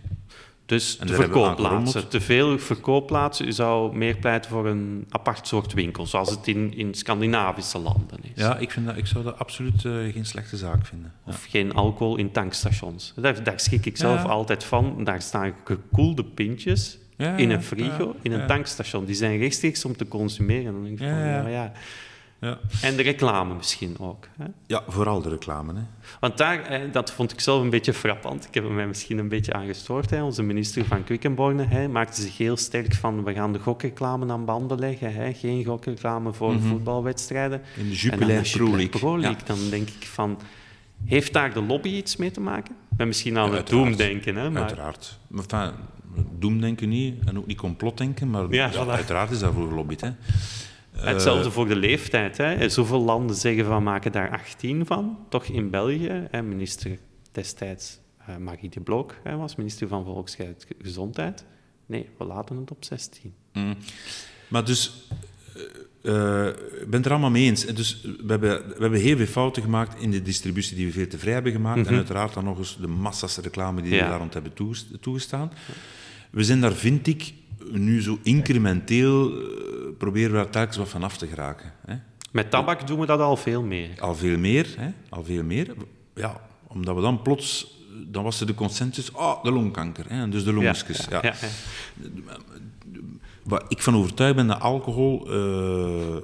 Dus En de verkoopplaatsen. Te veel verkoopplaatsen. U zou meer pleiten voor een apart soort winkel, zoals het in, in Scandinavische landen is. Ja, ik, vind dat, ik zou dat absoluut eh, geen slechte zaak vinden. Ja. Of geen alcohol in tankstations. Daar, daar schrik ik zelf Ja. altijd van. Daar staan gekoelde pintjes Ja, in een frigo, ja, in een ja. tankstation. Die zijn rechtstreeks om te consumeren. Dan denk ik Ja, van, ja. ja, ja. Ja. En de reclame misschien ook. Hè? ja, vooral de reclame. Hè. Want daar, dat vond ik zelf een beetje frappant. Ik heb er mij misschien een beetje aan gestoord. Hè. Onze minister van Quickenborne hè, maakte zich heel sterk van we gaan de gokreclame aan banden leggen. Hè. Geen gokreclame voor Mhm. voetbalwedstrijden. In de En Jupiler Pro League. Pro Ja. League, Dan denk ik van, heeft daar de lobby iets mee te maken? Ik ben misschien aan Ja, het doemdenken. Hè, maar Uiteraard. Maar doemdenken niet en ook niet complotdenken, maar Ja, ja, voilà. uiteraard is daarvoor gelobbyd. Hè. Hetzelfde voor de leeftijd. Hè. Zoveel landen zeggen van maken daar 18 van. Toch in België, hè, minister destijds eh, Marie de Blok hè, was minister van Volksgezondheid. Nee, we laten het op 16. Mm. Maar dus, eh, eh, ik ben het er allemaal mee eens. Dus we hebben, we hebben heel veel fouten gemaakt in de distributie die we veel te vrij hebben gemaakt. En uiteraard dan nog eens de massa's reclame die Mhm. Ja. we daar rond hebben toeges- toegestaan. We zijn daar, vind ik, nu zo incrementeel, eh, proberen we daar telkens wat van af te geraken. Hè. Met tabak doen we dat al veel meer. Al veel meer, hè? al veel meer. Ja, omdat we dan plots, dan was er de consensus, ah, de longkanker, hè? en dus de longesjes. Ja, ja, ja. Waar ik van overtuigd ben dat alcohol eh, eh,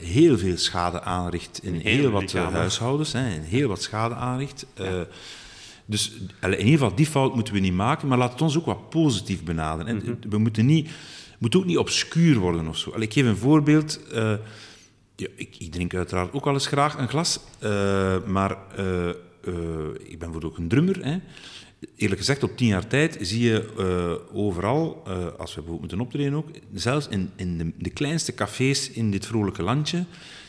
heel veel schade aanricht in heel wat huishoudens, hè, heel wat schade aanricht. Dus in ieder geval, die fout moeten we niet maken, maar laat het ons ook wat positief benaderen. Mhm. En We moeten niet, moet ook niet obscuur worden of zo. Allee, ik geef een voorbeeld. eh, ja, ik, ik drink uiteraard ook wel eens graag een glas, eh, maar eh, ik ben bijvoorbeeld ook een drummer. Hè. Eerlijk gezegd, op tien jaar tijd zie je overal, als we bijvoorbeeld moeten optreden ook, zelfs in, in de, de kleinste cafés in dit vrolijke landje,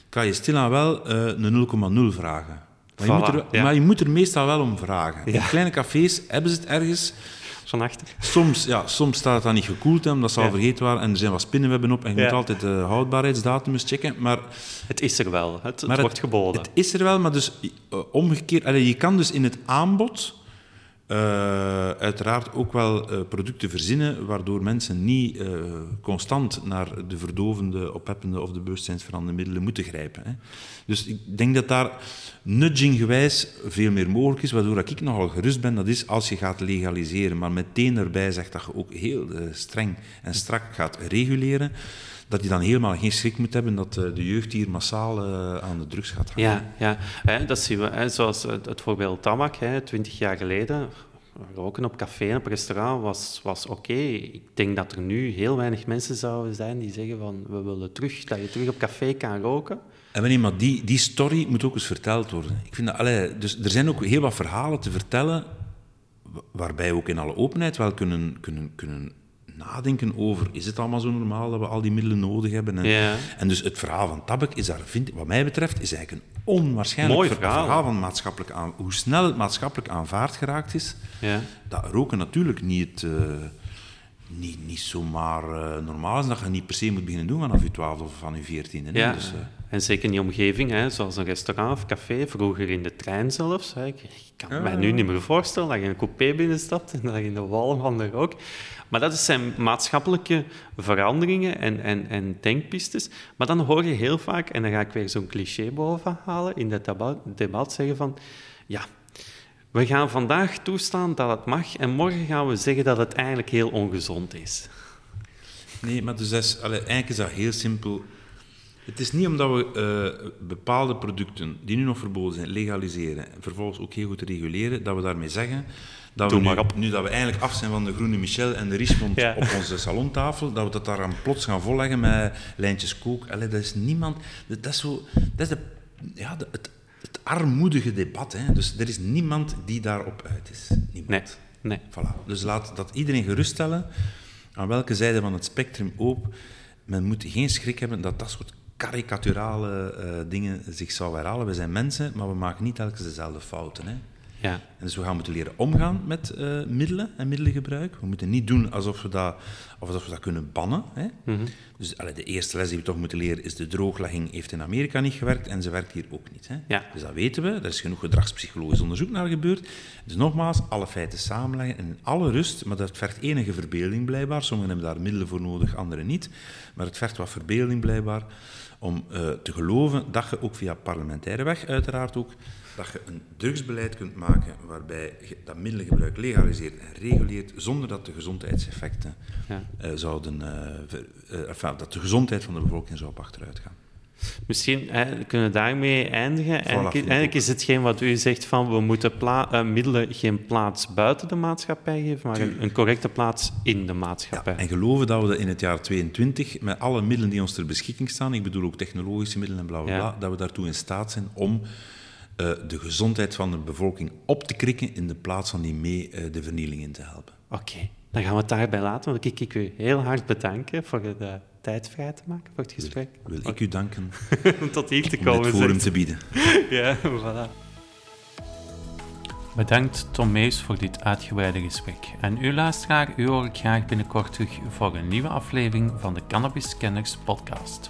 kan je stilaan wel een 0,0 vragen. Maar, je moet er, ja. maar je moet er meestal wel om vragen. In kleine cafés hebben ze het ergens. Achter. Soms, ja, soms staat het dan niet gekoeld, omdat ze al vergeten waren en er zijn wat spinnenwebben op en je moet altijd de houdbaarheidsdatum eens checken. Maar Het is er wel. Het, wordt geboden. Het is er wel, maar dus eh, omgekeerd. allee, je kan dus in het aanbod eh, uiteraard ook wel eh, producten verzinnen waardoor mensen niet eh, constant naar de verdovende, opheppende of de bewustzijnsveranderende middelen moeten grijpen. Hè. Dus ik denk dat daar nudginggewijs veel meer mogelijk is, waardoor ik nogal gerust ben. Dat is als je gaat legaliseren, maar meteen erbij zegt dat je ook heel streng en strak gaat reguleren, dat je dan helemaal geen schrik moet hebben dat eh, de jeugd hier massaal eh, aan de drugs gaat hangen. Ja, ja. Hè, dat zien we. Hè, zoals het, het voorbeeld tabak, 20 jaar geleden. Roken op café en op restaurant was, was oké. Ik denk dat er nu heel weinig mensen zouden zijn die zeggen van we willen terug, dat je terug op café kan roken. En wanneer, maar die, die story moet ook eens verteld worden. Ik vind dat, allee, dus er zijn ook heel wat verhalen te vertellen, wa- waarbij we ook in alle openheid wel kunnen, kunnen, kunnen nadenken over, is het allemaal zo normaal dat we al die middelen nodig hebben? En, Ja. en dus het verhaal van tabak is daar, vind, wat mij betreft, is eigenlijk een onwaarschijnlijk Mooi ver- verhaal. van maatschappelijk aan, hoe snel het maatschappelijk aanvaard geraakt is. Ja. Dat roken natuurlijk niet, eh, niet, niet zomaar eh, normaal is, dat je niet per se moet beginnen doen vanaf je 12 of van je 14. Hè? Ja. Dus, eh, En zeker in die omgeving, hè, zoals een restaurant of café, vroeger in de trein zelfs. Hè. Ik, kan Ja, mij ja. nu niet meer voorstellen dat je een coupé binnenstapt en dat je in de walm van de rook. Maar dat zijn maatschappelijke veranderingen en, en, en denkpistes. Maar dan hoor je heel vaak, en dan ga ik weer zo'n cliché boven halen, in dat debat, zeggen van... Ja, we gaan vandaag toestaan dat het mag en morgen gaan we zeggen dat het eigenlijk heel ongezond is. Nee, maar dus dat eigenlijk is dat heel simpel. Het is niet omdat we eh, bepaalde producten die nu nog verboden zijn, legaliseren en vervolgens ook heel goed reguleren, dat we daarmee zeggen dat Doe we nu, maar op. nu dat we eigenlijk af zijn van de groene Michel en de Richmond Ja. op onze salontafel, dat we dat daar aan plots gaan volleggen met lijntjes kook. Allee, dat is niemand... Dat, is zo... Dat is de, ja, de- het, het armoedige debat. Hè. Dus er is niemand die daarop uit is. Niemand. Nee, nee. Voilà. Dus laat dat iedereen geruststellen aan welke zijde van het spectrum ook. Men moet geen schrik hebben dat dat soort karikaturale eh, dingen zich zou herhalen. We zijn mensen, maar we maken niet telkens dezelfde fouten. Hè. Ja. En dus we gaan moeten leren omgaan met eh, middelen en middelengebruik. We moeten niet doen alsof we dat, alsof we dat kunnen bannen. Hè. Mhm. Dus allee, de eerste les die we toch moeten leren is de drooglegging heeft in Amerika niet gewerkt en ze werkt hier ook niet. Hè. Ja. Dus dat weten we, er is genoeg gedragspsychologisch onderzoek naar gebeurd. Dus nogmaals, alle feiten samenleggen en in alle rust, maar dat vergt enige verbeelding blijkbaar. Sommigen hebben daar middelen voor nodig, anderen niet. Maar het vergt wat verbeelding blijkbaar om eh, te geloven dat je ook via parlementaire weg uiteraard ook dat je een drugsbeleid kunt maken waarbij je dat middelengebruik legaliseert en reguleert zonder dat de gezondheidseffecten Ja. eh, zouden, ver- enfin, dat de gezondheid van de bevolking zou op achteruit gaan. Misschien hè, kunnen we daarmee eindigen. Eigenlijk, ik eigenlijk ook. is hetgeen wat u zegt van we moeten pla- eh, middelen geen plaats buiten de maatschappij geven, maar een, een correcte plaats in de maatschappij. En geloven dat we dat in het jaar 22, met alle middelen die ons ter beschikking staan, ik bedoel ook technologische middelen en bla bla Ja. bla, dat we daartoe in staat zijn om eh, de gezondheid van de bevolking op te krikken in de plaats van die mee eh, de vernieling in te helpen. Oké, dan gaan we het daarbij laten. Want ik, wil heel hard bedanken voor de tijd vrij te maken voor het gesprek. Wil ik u danken Om tot hier te om komen. dit forum zegt- te bieden. Ja, voilà. Bedankt Tom Mees voor dit uitgebreide gesprek. En u luisteraar, u hoor ik graag binnenkort terug voor een nieuwe aflevering van de Cannabis Scanners podcast.